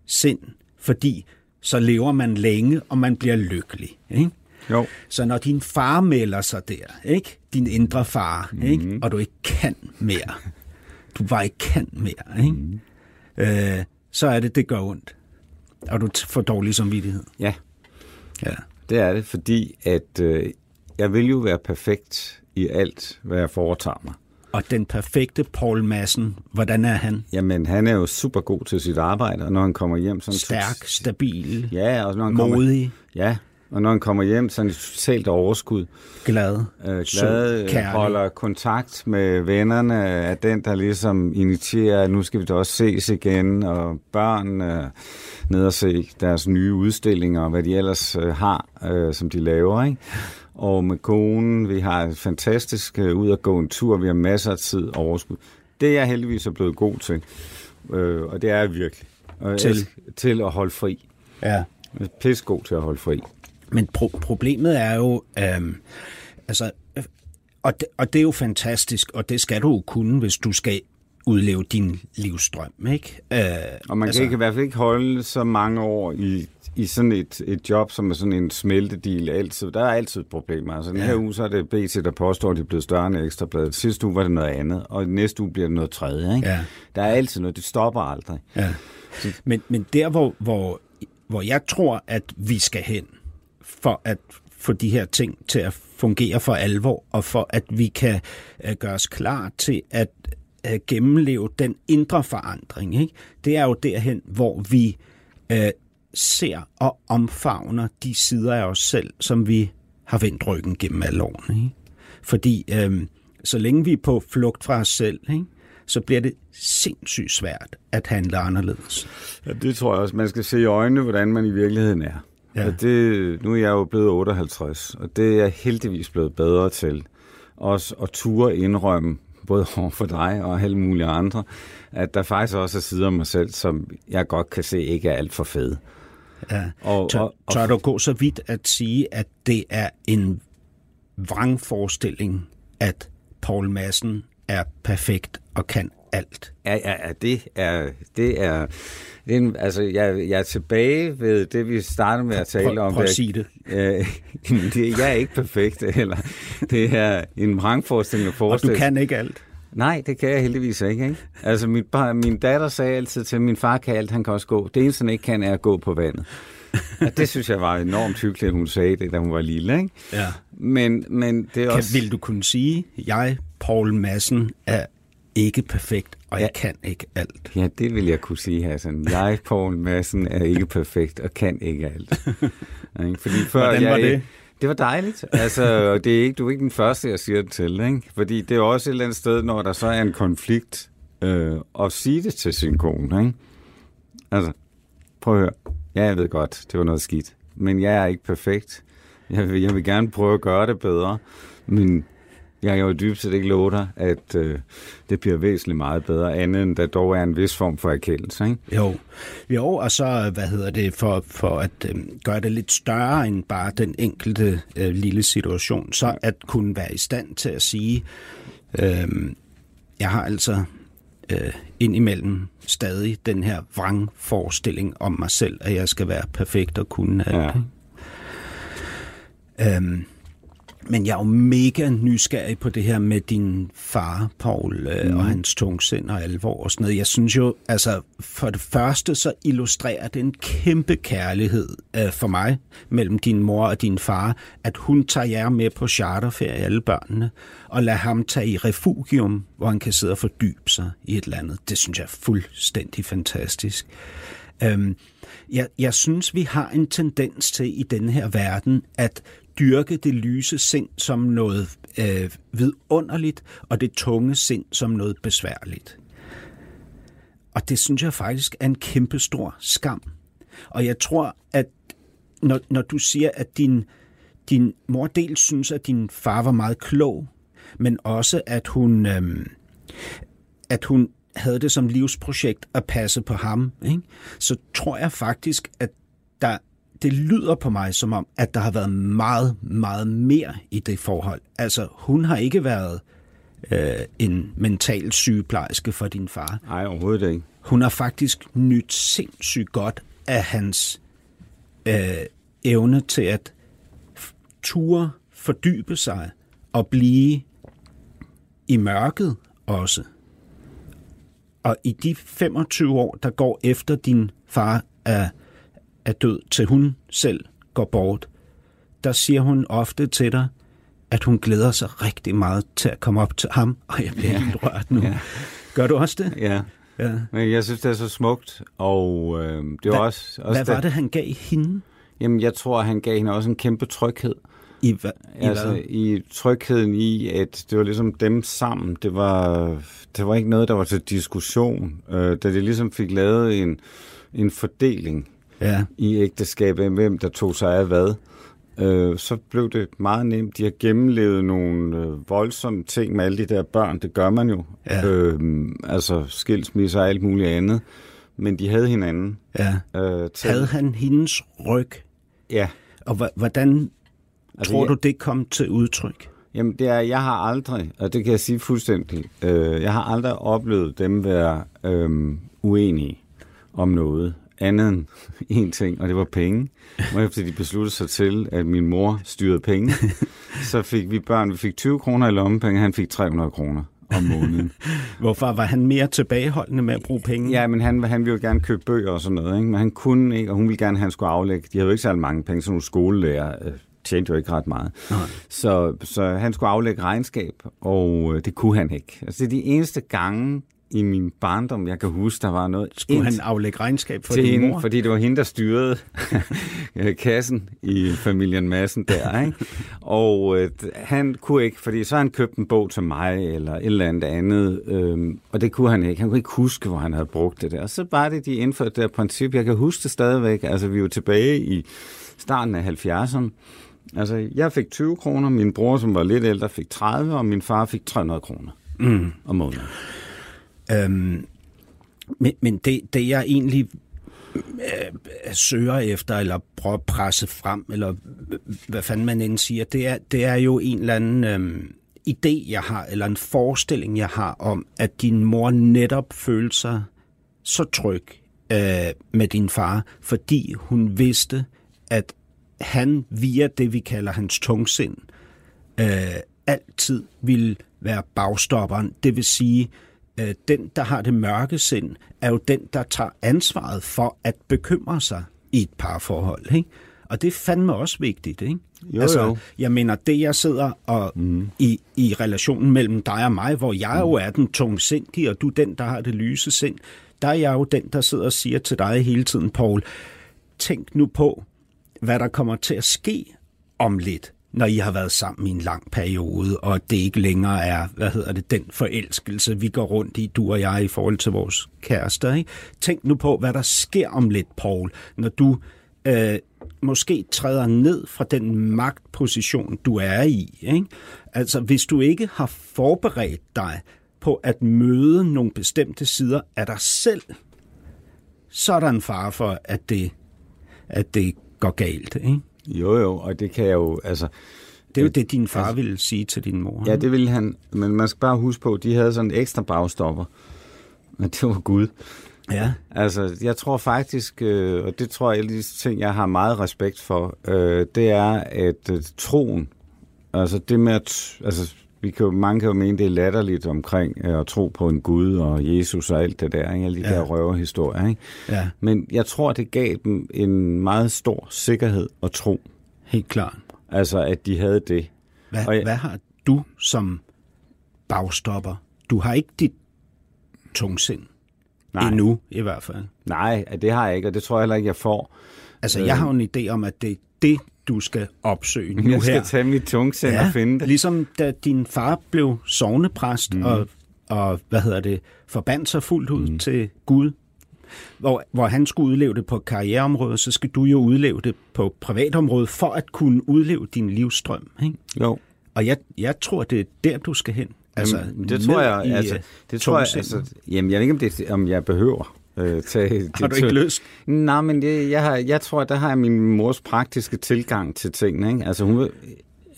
sind. Fordi så lever man længe, og man bliver lykkelig. Ikke? Jo. Så når din far melder sig der, ikke? din indre far, mm-hmm. ikke? og du ikke kan mere, du bare ikke kan mere, ikke? Mm-hmm. Øh, så er det, det gør ondt. Og du får dårlig samvittighed. Ja, Ja. det er det, fordi at øh, jeg vil jo være perfekt i alt, hvad jeg foretager mig. Og den perfekte Paul Madsen, hvordan er han? Jamen, han er jo super god til sit arbejde, og når han kommer hjem... Sådan Stærk, stabil, Ja, og når han kommer, modig, ja, og når han kommer hjem, så er han totalt overskud. glad, Øh, sød, glad, øh, kærlig. holder kontakt med vennerne, er den, der ligesom initierer, at nu skal vi da også ses igen, og børn øh, ned og se deres nye udstillinger, og hvad de ellers øh, har, øh, som de laver, ikke? Og med konen, vi har et fantastisk øh, ud at gå en tur, vi har masser af tid og overskud. Det er jeg heldigvis er blevet god til, øh, og det er jeg virkelig. Og Til? jeg- til at holde fri. Ja. Jeg er pissegod til at holde fri. Men pro- problemet er jo, øhm, altså, øh, og det, og det er jo fantastisk, og det skal du jo kunne, hvis du skal udleve din livsstrøm, ikke? Øh, Og man altså, kan ikke, i hvert fald ikke holde så mange år i, i sådan et, et job, som er sådan en smeltedil altid. Der er altid problemer. Altså den Ja. her uge, så er det BT, der påstår, at de er blevet større end Ekstrabladet. Sidste uge var det noget andet, og næste uge bliver det noget tredje. Ikke? Ja. Der er altid noget, det stopper aldrig. Ja. Men, men der, hvor, hvor, hvor jeg tror, at vi skal hen, for at få de her ting til at fungere for alvor, og for at vi kan uh, gøre os klar til at uh, gennemleve den indre forandring, ikke? det er jo derhen, hvor vi uh, ser og omfavner de sider af os selv, som vi har vendt ryggen gennem alle årene. Ikke? Fordi øh, så længe vi er på flugt fra os selv, ikke? så bliver det sindssygt svært at handle anderledes. Ja, det tror jeg også. Man skal se i øjnene, hvordan man i virkeligheden er. Ja. Og det, nu er jeg jo blevet 58, og det er jeg heldigvis blevet bedre til. Også at ture indrømme, både (laughs) over for dig og alle mulige andre, at der faktisk også er sider af mig selv, som jeg godt kan se ikke er alt for fede. Ja. Og, tør, og, og, tør du gå så vidt at sige, at det er en vrangforestilling, at Paul Madsen er perfekt og kan alt? Ja, ja, ja det er... Det er det er en, altså, jeg, jeg er tilbage ved det, vi startede med at tale prøv, om. Prøv at sige det. Øh, (laughs) det. Jeg er ikke perfekt, eller det er en vrangforestilling. Og du kan ikke alt. Nej, det kan jeg heldigvis ikke. ikke? Altså, min, min datter sagde altid til, at min far kan alt, han kan også gå. Det eneste, han ikke kan, er at gå på vandet. Og det synes jeg var enormt hyggeligt, at hun sagde det, da hun var lille. Ikke? Ja. Men, men det er kan, også... Vil du kunne sige, jeg, Paul Madsen, er ikke perfekt, og jeg kan ikke alt. Ja, det vil jeg kunne sige, Hassan. Jeg, Paul Madsen, er ikke perfekt og kan ikke alt. (laughs) Fordi før Hvordan var jeg, det? Det var dejligt. Altså, det er ikke, du er ikke den første, jeg siger det til. Ikke? Fordi det er også et eller andet sted, når der så er en konflikt, øh, at sige det til sin kone. Ikke? Altså, prøv at høre. Ja, jeg ved godt, det var noget skidt. Men jeg er ikke perfekt. Jeg vil, jeg vil gerne prøve at gøre det bedre. Men jeg kan jo dybt set ikke love dig, at øh, det bliver væsentligt meget bedre, andet end der dog er en vis form for erkendelse. Ikke? Jo. jo, og så, hvad hedder det, for, for at øh, gøre det lidt større end bare den enkelte øh, lille situation, så at kunne være i stand til at sige, øh, jeg har altså øh, indimellem stadig den her vrangforestilling om mig selv, at jeg skal være perfekt og kunne alt. Ja. Øhm, men jeg er jo mega nysgerrig på det her med din far, Paul, øh, mm. og hans tungsind og alvor og sådan noget. Jeg synes jo, altså for det første, så illustrerer det en kæmpe kærlighed øh, for mig mellem din mor og din far, at hun tager jer med på charterferie, alle børnene, og lader ham tage i refugium, hvor han kan sidde og fordybe sig i et eller andet. Det synes jeg er fuldstændig fantastisk. Øhm, jeg, jeg synes, vi har en tendens til i denne her verden, at dyrke det lyse sind som noget øh, vidunderligt, og det tunge sind som noget besværligt. Og det synes jeg faktisk er en kæmpestor skam. Og jeg tror, at når, når du siger, at din, din mor dels synes, at din far var meget klog, men også at hun, øh, at hun havde det som livsprojekt at passe på ham, ikke? så tror jeg faktisk, at der det lyder på mig som om, at der har været meget, meget mere i det forhold. Altså, hun har ikke været øh, en mental sygeplejerske for din far. Nej, overhovedet ikke. Hun har faktisk nyt sindssygt godt af hans øh, evne til at ture fordybe sig og blive i mørket også. Og i de 25 år, der går efter din far er er død, til hun selv går bort, der siger hun ofte til dig, at hun glæder sig rigtig meget til at komme op til ham, og jeg bliver ja. helt rørt nu. Ja. Gør du også det? Ja. ja. Men jeg synes, det er så smukt, og øh, det var hvad, også... også hvad var det, han gav hende? Jamen, jeg tror, han gav hende også en kæmpe tryghed. I, hva, i altså, hvad? i trygheden i, at det var ligesom dem sammen. Det var, det var ikke noget, der var til diskussion. Øh, da de ligesom fik lavet en, en fordeling ja. i ægteskabet, hvem der tog sig af hvad, øh, så blev det meget nemt. De har gennemlevet nogle øh, voldsomme ting med alle de der børn. Det gør man jo. Ja. Øh, altså skilsmisse og alt muligt andet. Men de havde hinanden. Ja. Øh, til... Havde han hendes ryg? Ja. Og hvordan altså, tror jeg... du, det kom til udtryk? Jamen, det er, jeg har aldrig, og det kan jeg sige fuldstændig, øh, jeg har aldrig oplevet dem være øh, uenige om noget andet end (laughs) en ting, og det var penge. Og efter de besluttede sig til, at min mor styrede penge, (laughs) så fik vi børn, vi fik 20 kroner i lommepenge, han fik 300 kroner om måneden. (laughs) Hvorfor var han mere tilbageholdende med at bruge penge? Ja, men han, han ville jo gerne købe bøger og sådan noget, ikke? men han kunne ikke, og hun ville gerne, at han skulle aflægge. De havde jo ikke særlig mange penge, så nogle skolelærer øh, tjente jo ikke ret meget. Nej. Så, så han skulle aflægge regnskab, og øh, det kunne han ikke. Altså det er de eneste gange, i min barndom, jeg kan huske, der var noget... Skulle han aflægge regnskab for til din hende, mor? Fordi det var hende, der styrede (laughs) kassen i familien Massen der, ikke? Og øh, han kunne ikke, fordi så han købt en bog til mig, eller et eller andet andet, øh, og det kunne han ikke. Han kunne ikke huske, hvor han havde brugt det der. Og så var det, de indførte det der princip. Jeg kan huske det stadigvæk. Altså, vi var tilbage i starten af 70'erne. Altså, jeg fik 20 kroner, min bror, som var lidt ældre, fik 30, og min far fik 300 kroner. mm. om måneden. Øhm, men men det, det, jeg egentlig øh, søger efter, eller prøver at presse frem, eller hvad fanden man end siger, det er, det er jo en eller anden øh, idé, jeg har, eller en forestilling, jeg har om, at din mor netop følte sig så tryg øh, med din far, fordi hun vidste, at han via det, vi kalder hans tungsind, øh, altid ville være bagstopperen. Det vil sige, øh, den, der har det mørke sind, er jo den, der tager ansvaret for at bekymre sig i et parforhold. Ikke? Og det er fandme også vigtigt. Ikke? Jo, altså, jo. Jeg mener, det jeg sidder og mm. i, i relationen mellem dig og mig, hvor jeg mm. jo er den tungsindige, og du den, der har det lyse sind, der er jeg jo den, der sidder og siger til dig hele tiden, Paul, tænk nu på, hvad der kommer til at ske om lidt når I har været sammen i en lang periode, og det ikke længere er, hvad hedder det, den forelskelse, vi går rundt i, du og jeg, i forhold til vores kærester. Ikke? Tænk nu på, hvad der sker om lidt, Paul, når du øh, måske træder ned fra den magtposition, du er i. Ikke? Altså, hvis du ikke har forberedt dig på at møde nogle bestemte sider af dig selv, så er der en fare for, at det, at det går galt. Ikke? Jo, jo, og det kan jeg jo, altså... Det er jo det, din far altså, ville sige til din mor. Ja, det ville han, men man skal bare huske på, at de havde sådan en ekstra bagstopper. (laughs) Men det var Gud. Ja. Altså, jeg tror faktisk, øh, og det tror jeg de ting, jeg har meget respekt for, øh, det er, at øh, troen, altså det med at, altså vi kan jo, mange kan jo mene, det er latterligt omkring øh, at tro på en Gud og Jesus og alt det der, ikke? alle de ja. der røverhistorier. Ikke? Ja. Men jeg tror, det gav dem en meget stor sikkerhed og tro. Helt klart. Altså, at de havde det. Hvad, og jeg, hvad har du som bagstopper? Du har ikke dit tungsind. Nej. Endnu, i hvert fald. Nej, det har jeg ikke, og det tror jeg heller ikke, jeg får. Altså, jeg har en idé om, at det er det, du skal opsøge nu Jeg skal her. tage mit tungsind ja, og finde det. Ligesom da din far blev sovnepræst mm. og, og, hvad hedder det, forbandt sig fuldt ud mm. til Gud. Hvor, hvor han skulle udleve det på karriereområdet, så skal du jo udleve det på privatområdet, for at kunne udleve din livsstrøm. Ikke? Jo. Og jeg, jeg tror, det er der, du skal hen. Altså, jamen, det tror jeg, i, altså, det tror jeg, altså, jamen, jeg ved ikke, om, det, om jeg behøver øh, tage... Har du ikke lyst? Nej, men det, jeg, har, jeg tror, der har jeg min mors praktiske tilgang til tingene. Ikke? Altså, hun er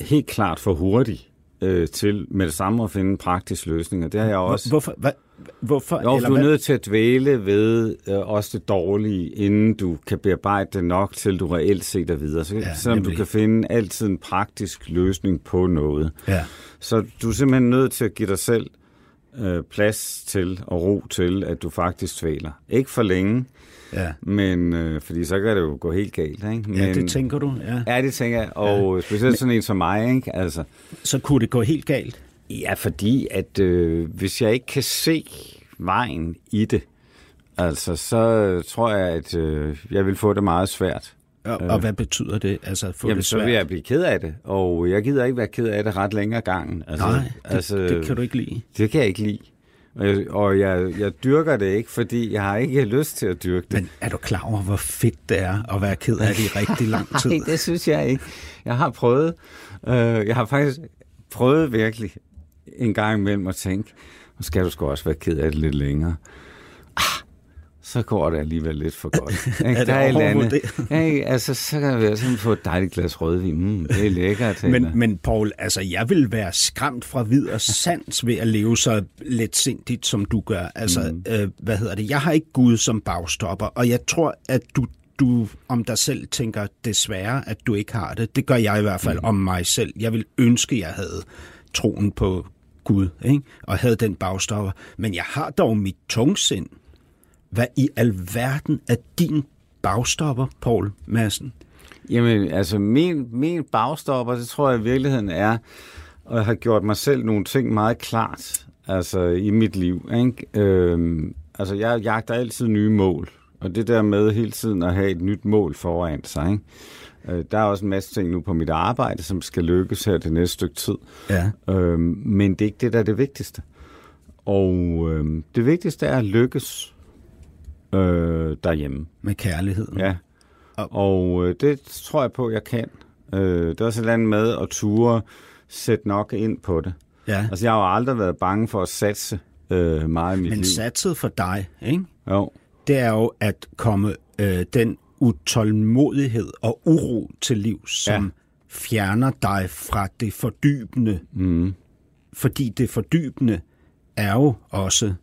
helt klart for hurtig øh, til med det samme at finde en praktisk løsning, og det har jeg også... Hvorfor? Hvad? Hvorfor? Jo, du er nødt til at dvæle ved øh, også det dårlige, inden du kan bearbejde det nok, til du reelt set er videre. Så, ja, selvom du kan finde altid en praktisk løsning på noget. Ja. Så du er simpelthen nødt til at give dig selv øh, plads til og ro til, at du faktisk tvæler. Ikke for længe, ja. men øh, fordi så kan det jo gå helt galt. Ikke? Men, ja, det tænker du. Ja, ja det tænker jeg. Og ja. specielt sådan en som mig. Ikke? Altså, så kunne det gå helt galt? Ja, fordi at øh, hvis jeg ikke kan se vejen i det, altså så tror jeg, at øh, jeg vil få det meget svært. Og, og hvad betyder det? Altså, få Jamen, det svært? så vil jeg blive ked af det, og jeg gider ikke være ked af det ret længere gangen. Altså, Nej, det, altså, det kan du ikke lide. Det kan jeg ikke lide. Og jeg, og jeg, jeg dyrker det ikke, fordi jeg har ikke lyst til at dyrke det. Men er du klar over, hvor fedt det er at være ked af det i rigtig lang (laughs) tid? Nej, det synes jeg ikke. Jeg har prøvet. Øh, jeg har faktisk prøvet virkelig en gang imellem at tænke, nu skal du sgu også være ked af det lidt længere. Ah, så går det alligevel lidt for godt. (laughs) Ikke? er det andet. Ikke? Altså, så kan vi altså få et dejligt glas rødvin. Mm, det er lækkert. men, men Paul, altså, jeg vil være skræmt fra vid og sans ved at leve så let sindigt, som du gør. Altså, mm. øh, hvad hedder det? Jeg har ikke Gud som bagstopper, og jeg tror, at du du om dig selv tænker desværre, at du ikke har det. Det gør jeg i hvert fald mm. om mig selv. Jeg vil ønske, jeg havde troen på Gud, ikke? og havde den bagstopper. Men jeg har dog mit tungsind. Hvad i alverden er din bagstopper, Paul Madsen? Jamen, altså min, min bagstopper, det tror jeg i virkeligheden er, at have gjort mig selv nogle ting meget klart altså i mit liv. Ikke? Øhm, altså jeg jagter altid nye mål, og det der med hele tiden at have et nyt mål foran sig. Ikke? Øh, der er også en masse ting nu på mit arbejde, som skal lykkes her det næste stykke tid. Ja. Øhm, men det er ikke det, der er det vigtigste. Og øhm, det vigtigste er at lykkes øh, derhjemme. Med kærligheden. Ja. Og øh, det tror jeg på, jeg kan. Øh, det er også et eller andet med at ture sætte nok ind på det. Ja. Altså, jeg har jo aldrig været bange for at satse øh, meget i mit Men liv. satset for dig, ikke? Jo. det er jo at komme øh, den utålmodighed og uro til liv, som. Ja. fjerner dig fra det fordybende. Mm. Fordi det fordybende er jo også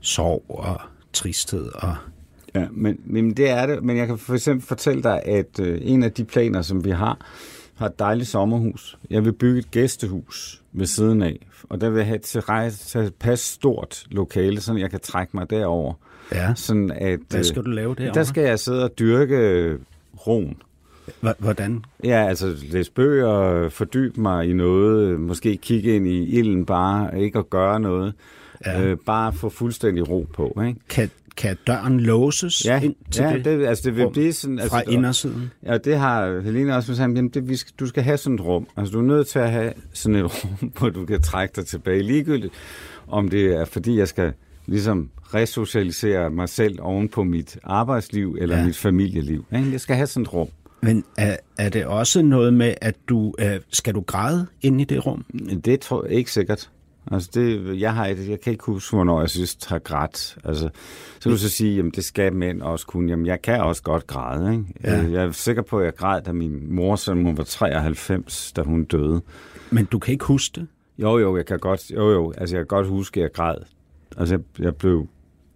sorg og tristhed. Og, Ja, men, men det er det. Men jeg kan for eksempel fortælle dig, at øh, en af de planer, som vi har, har et dejligt sommerhus. Jeg vil bygge et gæstehus ved siden af, og der vil jeg have et tilpas stort lokale, så jeg kan trække mig derover. ja. Sådan at, Hvad skal øh, du lave der? Der skal jeg sidde og dyrke øh, roen. Hvordan? Ja, altså læse bøger, fordybe mig i noget, måske kigge ind i ilden bare, ikke at gøre noget. Ja. Øh, bare få fuldstændig ro på, ikke? Kan, kan døren låses Ja, ind til ja det, det, altså det vil rum blive sådan... Altså, fra indersiden? Ja, det har Helene også sagt, jamen det, vi skal, du skal have sådan et rum. Altså du er nødt til at have sådan et (laughs) rum, hvor du kan trække dig tilbage. Ligegyldigt, om det er fordi, jeg skal ligesom resocialisere mig selv oven på mit arbejdsliv eller ja. mit familieliv. Ikke? Jeg skal have sådan et rum. Men er, er det også noget med, at du øh, skal du græde ind i det rum? Det tror jeg ikke sikkert. Altså det, jeg, har, jeg kan ikke huske, hvornår jeg synes, har grædt. Altså, så kan du så sige, jamen det skal mænd også kunne. Jamen jeg kan også godt græde. Ikke? Ja. Øh, Jeg er sikker på, at jeg græd, da min mor, som hun var 93, da hun døde. Men du kan ikke huske det? Jo, jo, jeg kan godt, jo, jo, altså jeg kan godt huske, at jeg græd. Altså jeg, jeg blev,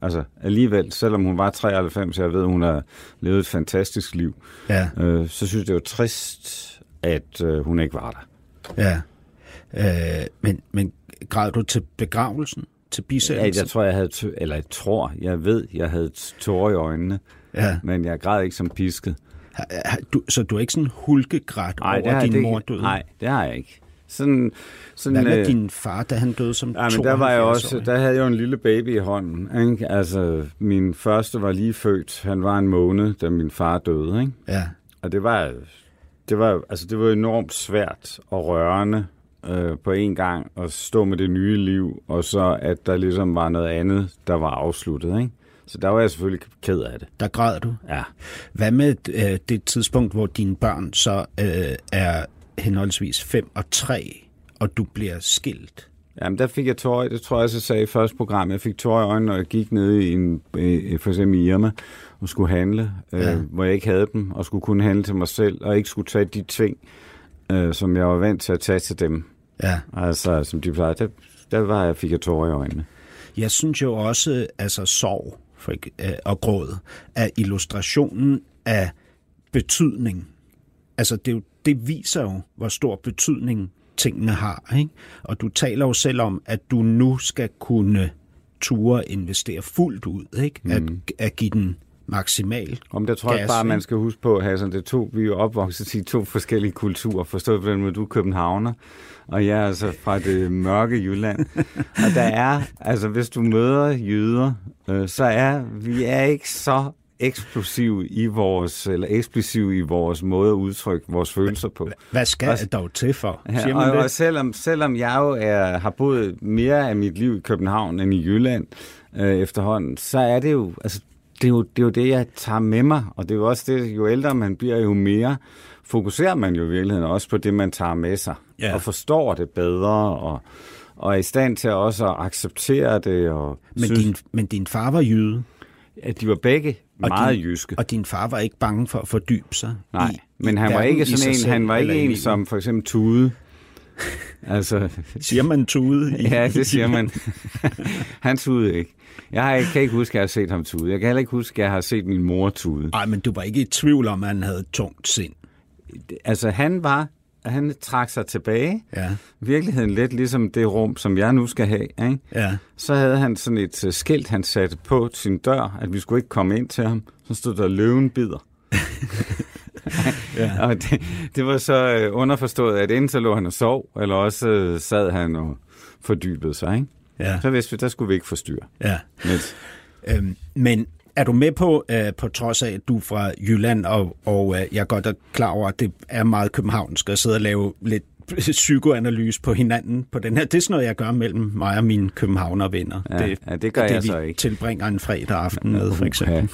altså alligevel, selvom hun var 93, jeg ved, hun har levet et fantastisk liv, Ja. øh, så synes jeg, det var trist, at øh, hun ikke var der. Ja. Øh, men, men græd du til begravelsen? Til Ja, bisættelsen? jeg tror, jeg havde, tø- eller jeg tror, jeg ved, jeg havde tårer i øjnene, Ja. men jeg græd ikke som pisket. Du, så du er ikke sådan hulkegrædt Nej, over din mor døde? Nej, det har jeg ikke. Sådan, sådan, Hvad med øh, din far, da han døde som Ja, men der var jeg også, 72-årig? der havde jeg jo en lille baby i hånden. Ikke? Altså, min første var lige født. Han var en måned, da min far døde. Ikke? Ja. Og det var, det var, altså, det var enormt svært og rørende øh, på en gang at stå med det nye liv, og så at der ligesom var noget andet, der var afsluttet. Ikke? Så der var jeg selvfølgelig ked af det. Der græd du. Ja. Hvad med øh, det tidspunkt, hvor dine børn så øh, er henholdsvis 5 og 3, og du bliver skilt? Jamen, der fik jeg tårer, det tror jeg jeg sagde i første program. Jeg fik tårer i øjnene, når jeg gik ned i en, for eksempel i Irma og skulle handle, Ja. øh, hvor jeg ikke havde dem, og skulle kun handle til mig selv, og ikke skulle tage de ting, øh, som jeg var vant til at tage til dem. Ja. Altså, som de plejede. Der, der var jeg, fik jeg tårer i øjnene. Jeg synes jo også, altså sorg for, øh, og gråd, er illustrationen af betydning. Altså det, det viser jo, hvor stor betydning tingene har. Ikke? Og du taler jo selv om, at du nu skal kunne ture investere fuldt ud, ikke? At, at give den maksimal. Om der tror jeg Gas, bare, man skal huske på, Hassan, det to, vi er jo opvokset i to forskellige kulturer. Forstået på den måde, du er københavner, og jeg er altså fra det mørke Jylland. og der er, altså hvis du møder jøder, øh, så er vi er ikke så eksplosive i vores, eller eksplosive i vores måde at udtrykke vores følelser på. Hvad skal Også- jeg dog til for? Siger man og, det? og selvom, selvom jeg jo er, har boet mere af mit liv i København end i Jylland øh, efterhånden, så er det jo, altså, det er jo, det er jo det, jeg tager med mig, og det er jo også det, jo ældre man bliver, jo mere fokuserer man jo i virkeligheden også på det, man tager med sig, Ja. og forstår det bedre, og, og er i stand til også at acceptere det, og men, synes, din, men din far var jyde, at de var begge Og meget din- jyske. og din far var ikke bange for at fordybe sig. Nej, i, men i han var ikke sig sådan en, han var ikke en som for eksempel Tude. Altså, Siger man tude? i- (laughs) Ja, det siger man. (laughs) Han tudede ikke. Jeg, kan ikke huske, at jeg har set ham tude. Jeg kan heller ikke huske, at jeg har set min mor tude. Nej, men du var ikke i tvivl om, at han havde tungt sind. Altså, han var... Han trak sig tilbage. Ja, Virkeligheden lidt ligesom det rum, som jeg nu skal have. Ikke? ja. Så havde han sådan et øh, skilt, han satte på sin dør, at vi skulle ikke komme ind til ham. Så stod der løven bider. (laughs) (laughs) Ja. Og det, det var så øh, underforstået, at enten så lå han og sov, eller også øh, sad han og fordybede sig. Ikke? ja, Så vidste vi, der skulle vi ikke forstyrre. ja. Men, Øhm, men er du med på, øh, på trods af, at du er fra Jylland, og, og øh, jeg er godt klar over, at det er meget københavnsk at sidde og lave lidt psykoanalyse på hinanden på den her. Det er sådan noget, jeg gør mellem mig og mine københavnervenner. Ja, ja, det gør er jeg vi så ikke. tilbringer en fredag aften med, for eksempel.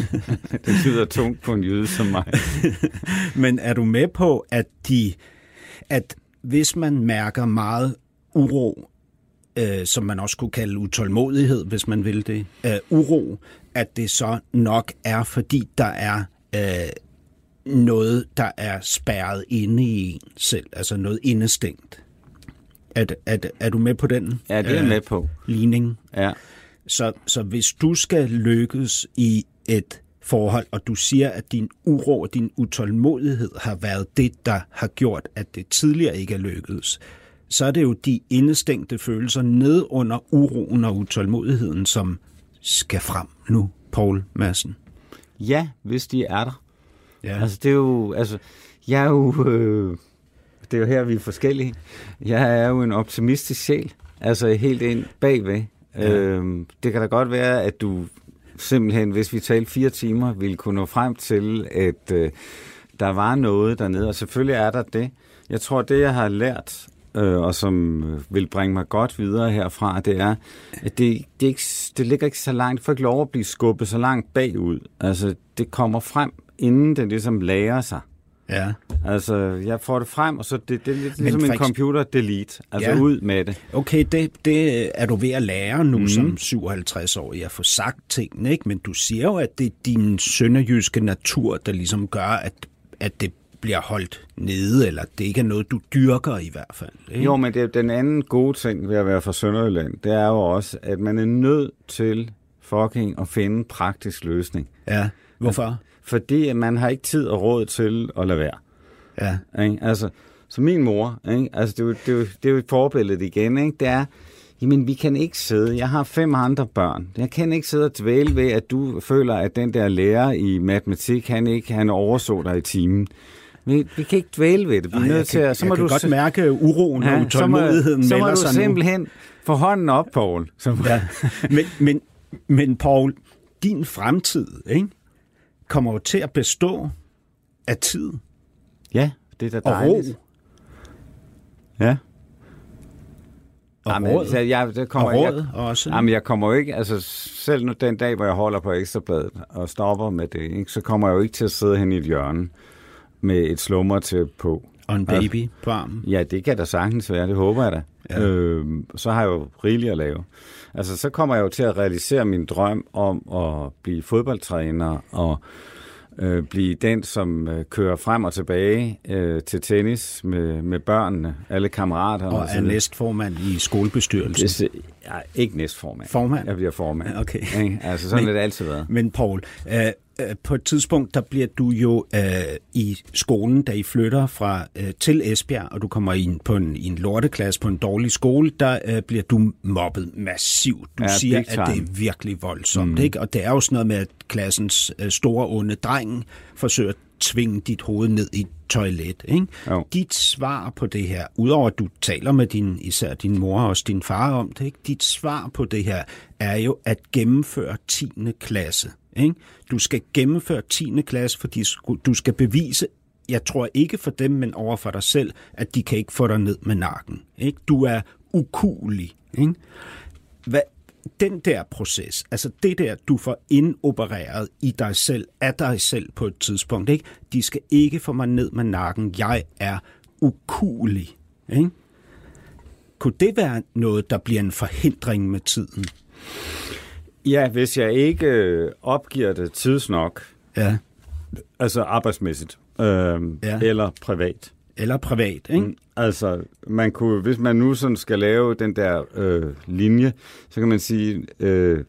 (laughs) det lyder tungt på en jøde som mig. (laughs) Men er du med på, at de, at hvis man mærker meget uro, øh, som man også kunne kalde utålmodighed, hvis man vil det, øh, uro, at det så nok er, fordi der er øh, noget, der er spærret inde i en selv, altså noget indestængt. Er, er, er du med på den Ja, det er jeg med på. ligning? Ja. Så, så hvis du skal lykkes i et forhold, og du siger, at din uro og din utålmodighed har været det, der har gjort, at det tidligere ikke er lykkedes, så er det jo de indestængte følelser ned under uroen og utålmodigheden, som skal frem nu, Paul Madsen. Ja, hvis de er der. Ja. Altså, det er jo... Altså, jeg er jo... Øh, det er jo her, vi er forskellige. Jeg er jo en optimistisk sjæl. Altså, helt ind bagved. Ja. Øh, det kan da godt være, at du simpelthen, hvis vi talte fire timer, ville kunne nå frem til, at øh, der var noget dernede. Og selvfølgelig er der det. Jeg tror, det jeg har lært, øh, og som øh, vil bringe mig godt videre herfra, det er, at det, det, ikke, det ligger ikke så langt, for ikke lov at blive skubbet så langt bagud. Altså, det kommer frem, inden det ligesom lærer sig. Ja. Altså, jeg får det frem, og så det, det er lidt Men ligesom en for eks- computer delete. Altså, Ja. ud med det. Okay, det, det er du ved at lære nu mm. som 57-årig at få sagt tingene, ikke? Men du siger jo, at det er din sønderjyske natur, der ligesom gør, at, at det bliver holdt nede, eller det ikke er noget, du dyrker i hvert fald. Ikke? Jo, men det er den anden gode ting ved at være fra Sønderjylland, det er jo også, at man er nødt til fucking at finde en praktisk løsning. Ja, hvorfor? Fordi man har ikke tid og råd til at lade være. Ja. Ikke? Altså, så min mor, ikke? Altså, det, er jo, det, er jo, det er jo et forbillede igen, ikke? det er, jamen vi kan ikke sidde, jeg har fem andre børn, jeg kan ikke sidde og dvæle ved, at du føler, at den der lærer i matematik, han ikke han overså dig i timen. Vi, vi kan ikke dvæle ved det. Vi er Ej, nødt til at, så må kan du godt mærke uroen og så må, utålmodigheden så må du simpelthen få hånden op, Poul. Så, nu. Ja. Men, men, men Paul, din fremtid ikke, kommer jo til at bestå af tid ja, det er da og ro dejligt. Ja. og Jamen, råd. så jeg, det kommer, og råd jeg, også. Jamen, jeg kommer jo ikke, altså selv nu den dag, hvor jeg holder på Ekstrabladet og stopper med det, ikke, så kommer jeg jo ikke til at sidde hen i et hjørne med et slummer til på. Og en baby på armen. Ja, det kan da sagtens være, det håber jeg da. Ja. Øhm, så har jeg jo rigeligt at lave. Altså, så kommer jeg jo til at realisere min drøm om at blive fodboldtræner og øh, blive den, som øh, kører frem og tilbage øh, til tennis med, med børnene, alle kammeraterne. Og er sådan noget. næstformand i skolebestyrelsen. Det, jeg er ikke næstformand. Formand? Jeg bliver formand. Ja, okay. Ikke? Altså, sådan Men- har det altid været. Men Paul, øh, øh, på et tidspunkt, der bliver du jo øh, i skolen, da I flytter fra øh, til Esbjerg, og du kommer i en, på en, i en lorteklasse på en dårlig skole, der øh, bliver du mobbet massivt. Du Ja, siger, at det er virkelig voldsomt, mm. ikke? Og det er jo sådan noget med, at klassens øh, store onde dreng forsøger at tvinge dit hoved ned i et toilet. Ikke? Jo. Dit svar på det her, udover at du taler med din, især din mor og også din far om det, ikke? dit svar på det her er jo at gennemføre 10. klasse. Ikke? Du skal gennemføre 10. klasse, fordi du skal bevise, jeg tror ikke for dem, men over for dig selv, at de kan ikke få dig ned med nakken. Ikke? Du er ukulig. Ikke? Hvad, den der proces, altså det der, du får indopereret i dig selv, af dig selv på et tidspunkt, ikke? de skal ikke få mig ned med nakken, jeg er ukulig. Ikke? Kunne det være noget, der bliver en forhindring med tiden? Ja, hvis jeg ikke øh, opgiver det tidsnok, Ja. altså arbejdsmæssigt, øh, Ja. ja. eller privat. Eller privat, ikke? Mm, Altså, man kunne, hvis man nu sådan skal lave den der øh, linje, så kan man sige, øh,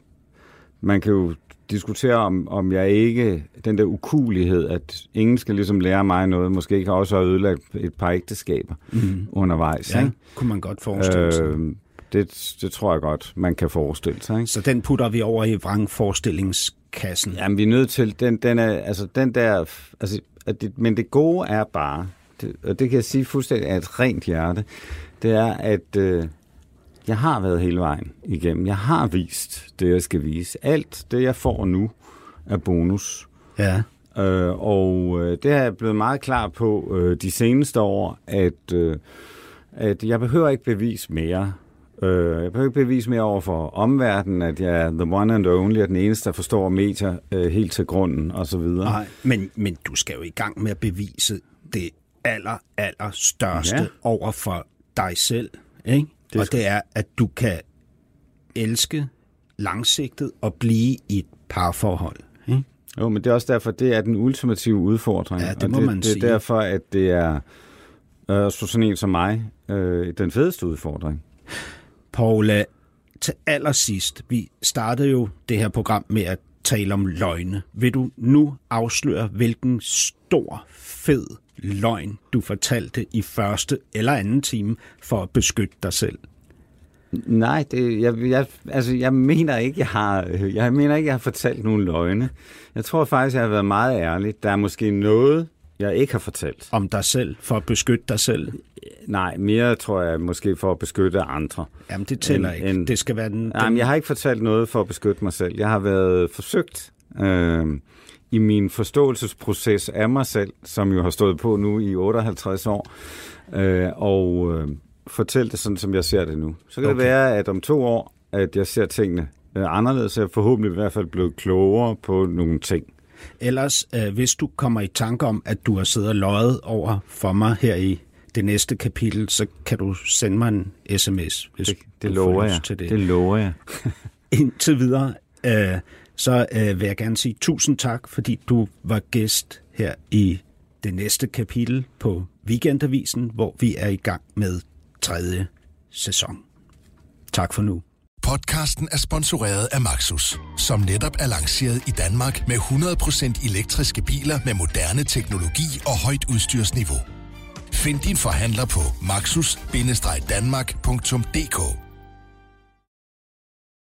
man kan jo diskutere, om, om jeg ikke, den der ukulighed, at ingen skal ligesom lære mig noget, måske ikke også har ødelagt et par ægteskaber mm. undervejs. Ja, ikke? kunne man godt forestille sig. Øh, det, det tror jeg godt, man kan forestille sig. Ikke? Så den putter vi over i vrangforestillingskassen. Jamen, vi er nødt til, den, den er, altså den der, altså, at det, men det gode er bare, og det kan jeg sige fuldstændig af et rent hjerte, det er, at øh, jeg har været hele vejen igennem. Jeg har vist det, jeg skal vise. Alt det, jeg får nu, er bonus. Ja. Øh, og øh, det er jeg blevet meget klar på øh, de seneste år, at, øh, at jeg behøver ikke bevise mere. Øh, jeg behøver ikke bevise mere over for omverdenen, at jeg er the one and only, og den eneste, der forstår medier øh, helt til grunden, og så videre. Nej, men, men du skal jo i gang med at bevise det aller, aller største ja. Over for dig selv. Ikke? Det og det er, at du kan elske langsigtet og blive i et parforhold. Ikke? Jo, men det er også derfor, det er den ultimative udfordring. Ja, det må og det, man det sige. er derfor, at det er øh, så sådan en som mig, øh, den fedeste udfordring. Paula, til allersidst, vi startede jo det her program med at tale om løgne. Vil du nu afsløre, hvilken stor, fed løgn, du fortalte i første eller anden time for at beskytte dig selv? Nej, det, jeg, jeg, altså, jeg mener ikke, jeg har, jeg mener ikke, jeg har fortalt nogen løgne. Jeg tror faktisk, jeg har været meget ærlig. Der er måske noget, jeg ikke har fortalt. Om dig selv, for at beskytte dig selv? Nej, mere tror jeg måske for at beskytte andre. Jamen, det tæller En- ikke. en- det skal være den... Men jeg har ikke fortalt noget for at beskytte mig selv. Jeg har været forsøgt øh, i min forståelsesproces af mig selv, som jo har stået på nu i 58 år, øh, og øh, fortælle det sådan, som jeg ser det nu. Så kan okay. Det være, at om to år, at jeg ser tingene øh, anderledes, er jeg forhåbentlig i hvert fald blevet klogere på nogle ting. Ellers, øh, hvis du kommer i tanke om, at du har siddet og løjet over for mig her i det næste kapitel, så kan du sende mig en sms, hvis Det, det lover jeg. til det. det lover jeg. (laughs) Indtil videre, øh, så øh, vil jeg gerne sige tusind tak, fordi du var gæst her i det næste kapitel på Weekendavisen, hvor vi er i gang med tredje sæson. Tak for nu. Podcasten er sponsoreret af Maxus, som netop er lanceret i Danmark med 100% elektriske biler med moderne teknologi og højt udstyrsniveau. Find din forhandler på maxus-danmark.dk